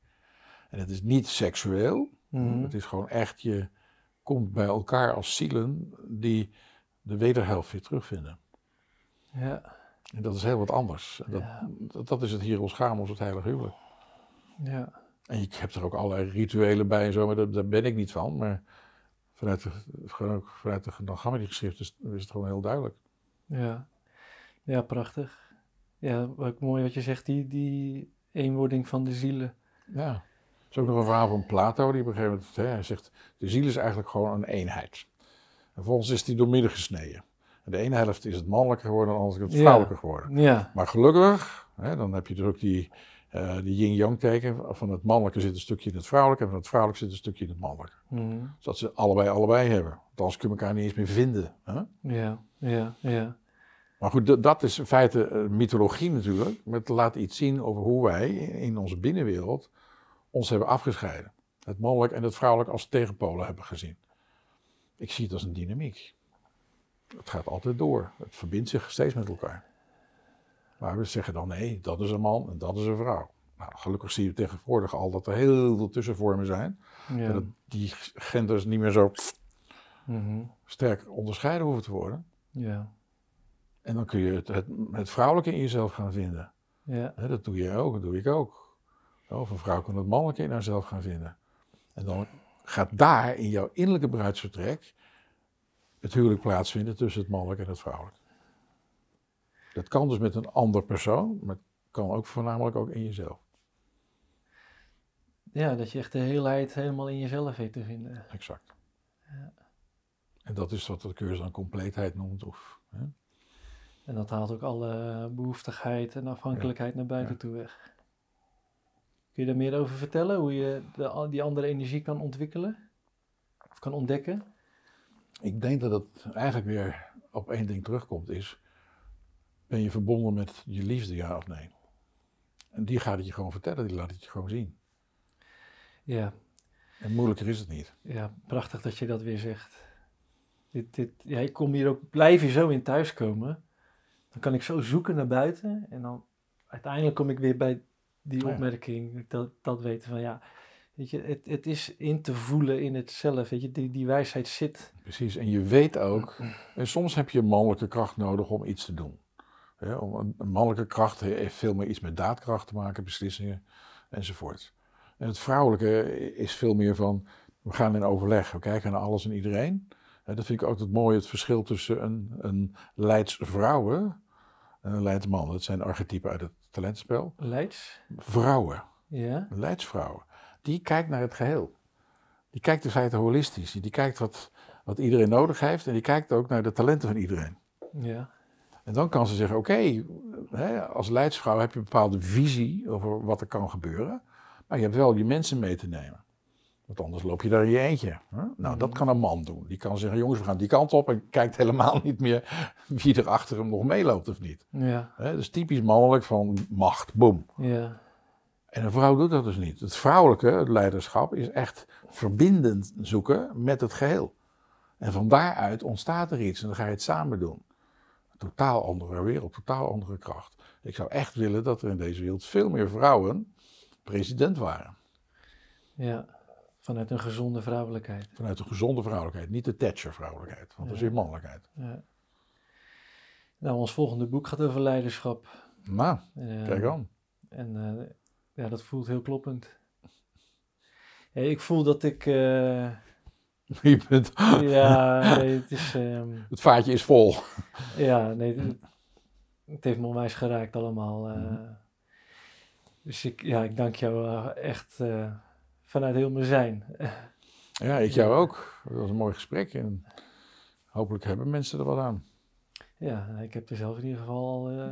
En het is niet seksueel. Mhm. Het is gewoon echt, je komt bij elkaar als zielen die de wederhelft weer terugvinden. Ja, En dat is heel wat anders. Dat, Ja. dat, dat is het Hieros Gamos, het heilige huwelijk. ja, En je hebt er ook allerlei rituelen bij en zo, maar daar, daar ben ik niet van. Maar vanuit de, ook vanuit de Nagamadi geschrift is, is het gewoon heel duidelijk. ja. Ja, prachtig. Ja, wat mooi wat je zegt, die, die eenwording van de zielen. Ja. Er is ook nog een verhaal van Plato, die op een gegeven moment hè, hij zegt, de ziel is eigenlijk gewoon een eenheid. En vervolgens is die doormidden gesneden. De ene helft is het mannelijke geworden, en de andere is het Ja. vrouwelijke geworden. Ja, Maar gelukkig, hè, dan heb je dus ook die, eh, die yin-yang teken, van het mannelijke zit een stukje in het vrouwelijke, en van het vrouwelijke zit een stukje in het mannelijke. Mhm. Zodat ze allebei allebei hebben. Want anders kun je elkaar niet eens meer vinden. Hè? ja, ja, ja. Maar goed, dat- is in feite eh, mythologie natuurlijk. Met laat iets zien over hoe wij in onze binnenwereld ons hebben afgescheiden. Het mannelijk en het vrouwelijk als tegenpolen hebben gezien. Ik zie het als een dynamiek. Het gaat altijd door. Het verbindt zich steeds met elkaar. Maar we zeggen dan nee, dat is een man en dat is een vrouw. Nou, gelukkig zie je tegenwoordig al dat er heel veel tussenvormen zijn. ja. En dat die genders niet meer zo Mhm. sterk onderscheiden hoeven te worden. ja. En dan kun je het, het, het vrouwelijke in jezelf gaan vinden. ja. Dat doe je ook, dat doe ik ook. Of een vrouw kan het mannelijke in haarzelf gaan vinden. En dan gaat daar in jouw innerlijke bruidsvertrek het huwelijk plaatsvinden tussen het mannelijk en het vrouwelijk. Dat kan dus met een ander persoon, maar het kan ook voornamelijk ook in jezelf. Ja, dat je echt de heelheid helemaal in jezelf weet te vinden. Exact. En dat is wat de cursus dan compleetheid noemt. Of, hè? En dat haalt ook alle behoeftigheid en afhankelijkheid naar buiten Ja. toe weg. Kun je daar meer over vertellen? Hoe je de, die andere energie kan ontwikkelen? Of kan ontdekken? Ik denk dat het eigenlijk weer op één ding terugkomt, is ben je verbonden met je liefde, ja of nee? En die gaat het je gewoon vertellen, die laat het je gewoon zien. Ja, En moeilijker is het niet. ja prachtig dat je dat weer zegt. Dit, dit, ja, ik kom hier ook, blijf hier zo in thuiskomen. Dan kan ik zo zoeken naar buiten. En dan uiteindelijk kom ik weer bij die Ja. opmerking. Dat, dat weten van ja, weet je, het, het is in te voelen in het zelf. Weet je, die, die wijsheid zit. Precies, en je weet ook, en soms heb je mannelijke kracht nodig om iets te doen. Ja, om een, mannelijke kracht heeft veel meer iets met daadkracht te maken, beslissingen enzovoort. En het vrouwelijke is veel meer van, we gaan in overleg, we kijken naar alles en iedereen. Hè, dat vind ik ook het mooie, het verschil tussen een, een leidsvrouwen en een leidsman. Dat zijn archetypen uit het talentenspel. Leids. Vrouwen, Ja. leidsvrouwen, die kijkt naar het geheel. Die kijkt in feite holistisch. Die kijkt wat, wat iedereen nodig heeft en die kijkt ook naar de talenten van iedereen. Ja. En dan kan ze zeggen, oké, als leidsvrouw heb je een bepaalde visie over wat er kan gebeuren. Maar je hebt wel je mensen mee te nemen. Want anders loop je daar in je eentje. Hè? Nou, dat Mhm. kan een man doen. Die kan zeggen, jongens, we gaan die kant op en kijkt helemaal niet meer wie er achter hem nog meeloopt of niet. Ja, Hè? Dat is typisch mannelijk van macht, boom. ja, En een vrouw doet dat dus niet. Het vrouwelijke, het leiderschap, is echt verbindend zoeken met het geheel. En van daaruit ontstaat er iets en dan ga je het samen doen. Een totaal andere wereld, totaal andere kracht. Ik zou echt willen dat er in deze wereld veel meer vrouwen president waren. ja. Vanuit een gezonde vrouwelijkheid. Vanuit de gezonde vrouwelijkheid, niet de Thatcher-vrouwelijkheid, want dat is weer mannelijkheid. Ja. Nou, ons volgende boek gaat over leiderschap. Nou, Eh, kijk aan. En eh, ja, dat voelt heel kloppend. Ja, ik voel dat ik. Je bent, ja, nee, het is. ehm, het vaatje is vol. ja, nee, het, het heeft me onwijs geraakt allemaal. eh. Mhm. Dus ik, ja, ik dank jou eh, echt vanuit heel mijn zijn. Ja, ik jou ook. Dat was een mooi gesprek en hopelijk hebben mensen er wat aan. Ja, ik heb er zelf in ieder geval al. eh,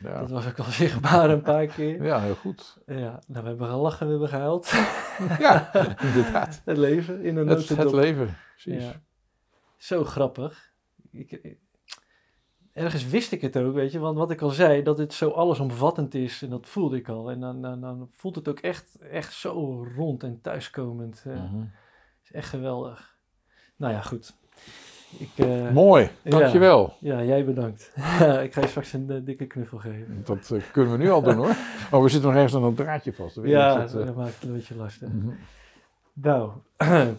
Ja, Dat was ook al zichtbaar een paar keer. ja heel goed. Ja, nou, we hebben gelachen, we hebben gehuild. Ja, inderdaad. Het leven in een Het, het leven, precies. Ja. Zo grappig. Ik, ergens wist ik het ook, weet je, want wat ik al zei, dat het zo allesomvattend is, en dat voelde ik al. En dan, dan, dan voelt het ook echt, echt zo rond en thuiskomend. Mhm. is echt geweldig. Nou ja, goed. Ik, eh, Mooi, dankjewel. ja, jij bedankt. ik ga je straks een eh, dikke knuffel geven. Dat eh, kunnen we nu al doen hoor. Oh, we zitten nog ergens aan een draadje vast. Weet Ja, dat, dat maakt het een beetje lastig. mhm. Nou,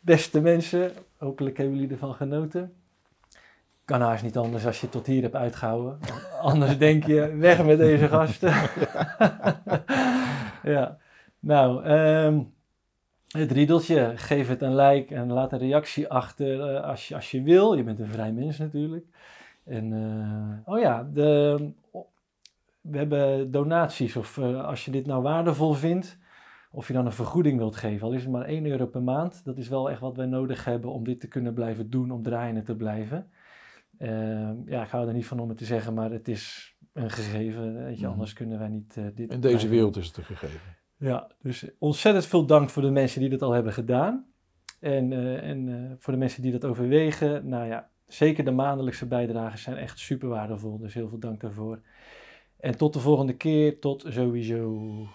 beste mensen, hopelijk hebben jullie ervan genoten. Kan haast niet anders als je tot hier hebt uitgehouden. Anders denk je, weg met deze gasten. ja, nou, ehm, het riedeltje, geef het een like en laat een reactie achter eh, als, je, als je wil. Je bent een vrij mens natuurlijk. En, eh, oh ja, de, we hebben donaties of eh, als je dit nou waardevol vindt, of je dan een vergoeding wilt geven, al is het maar 1 euro per maand. Dat is wel echt wat wij nodig hebben om dit te kunnen blijven doen, om draaiende te blijven. Ja, ik hou er niet van om het te zeggen, maar het is een gegeven. Weet je, Mhm. anders kunnen wij niet dit. In deze wereld is het een gegeven. Ja, dus ontzettend veel dank voor de mensen die dat al hebben gedaan. En, eh, en eh, voor de mensen die dat overwegen. Nou ja, zeker de maandelijkse bijdragen zijn echt super waardevol. Dus heel veel dank daarvoor. En tot de volgende keer. Tot sowieso.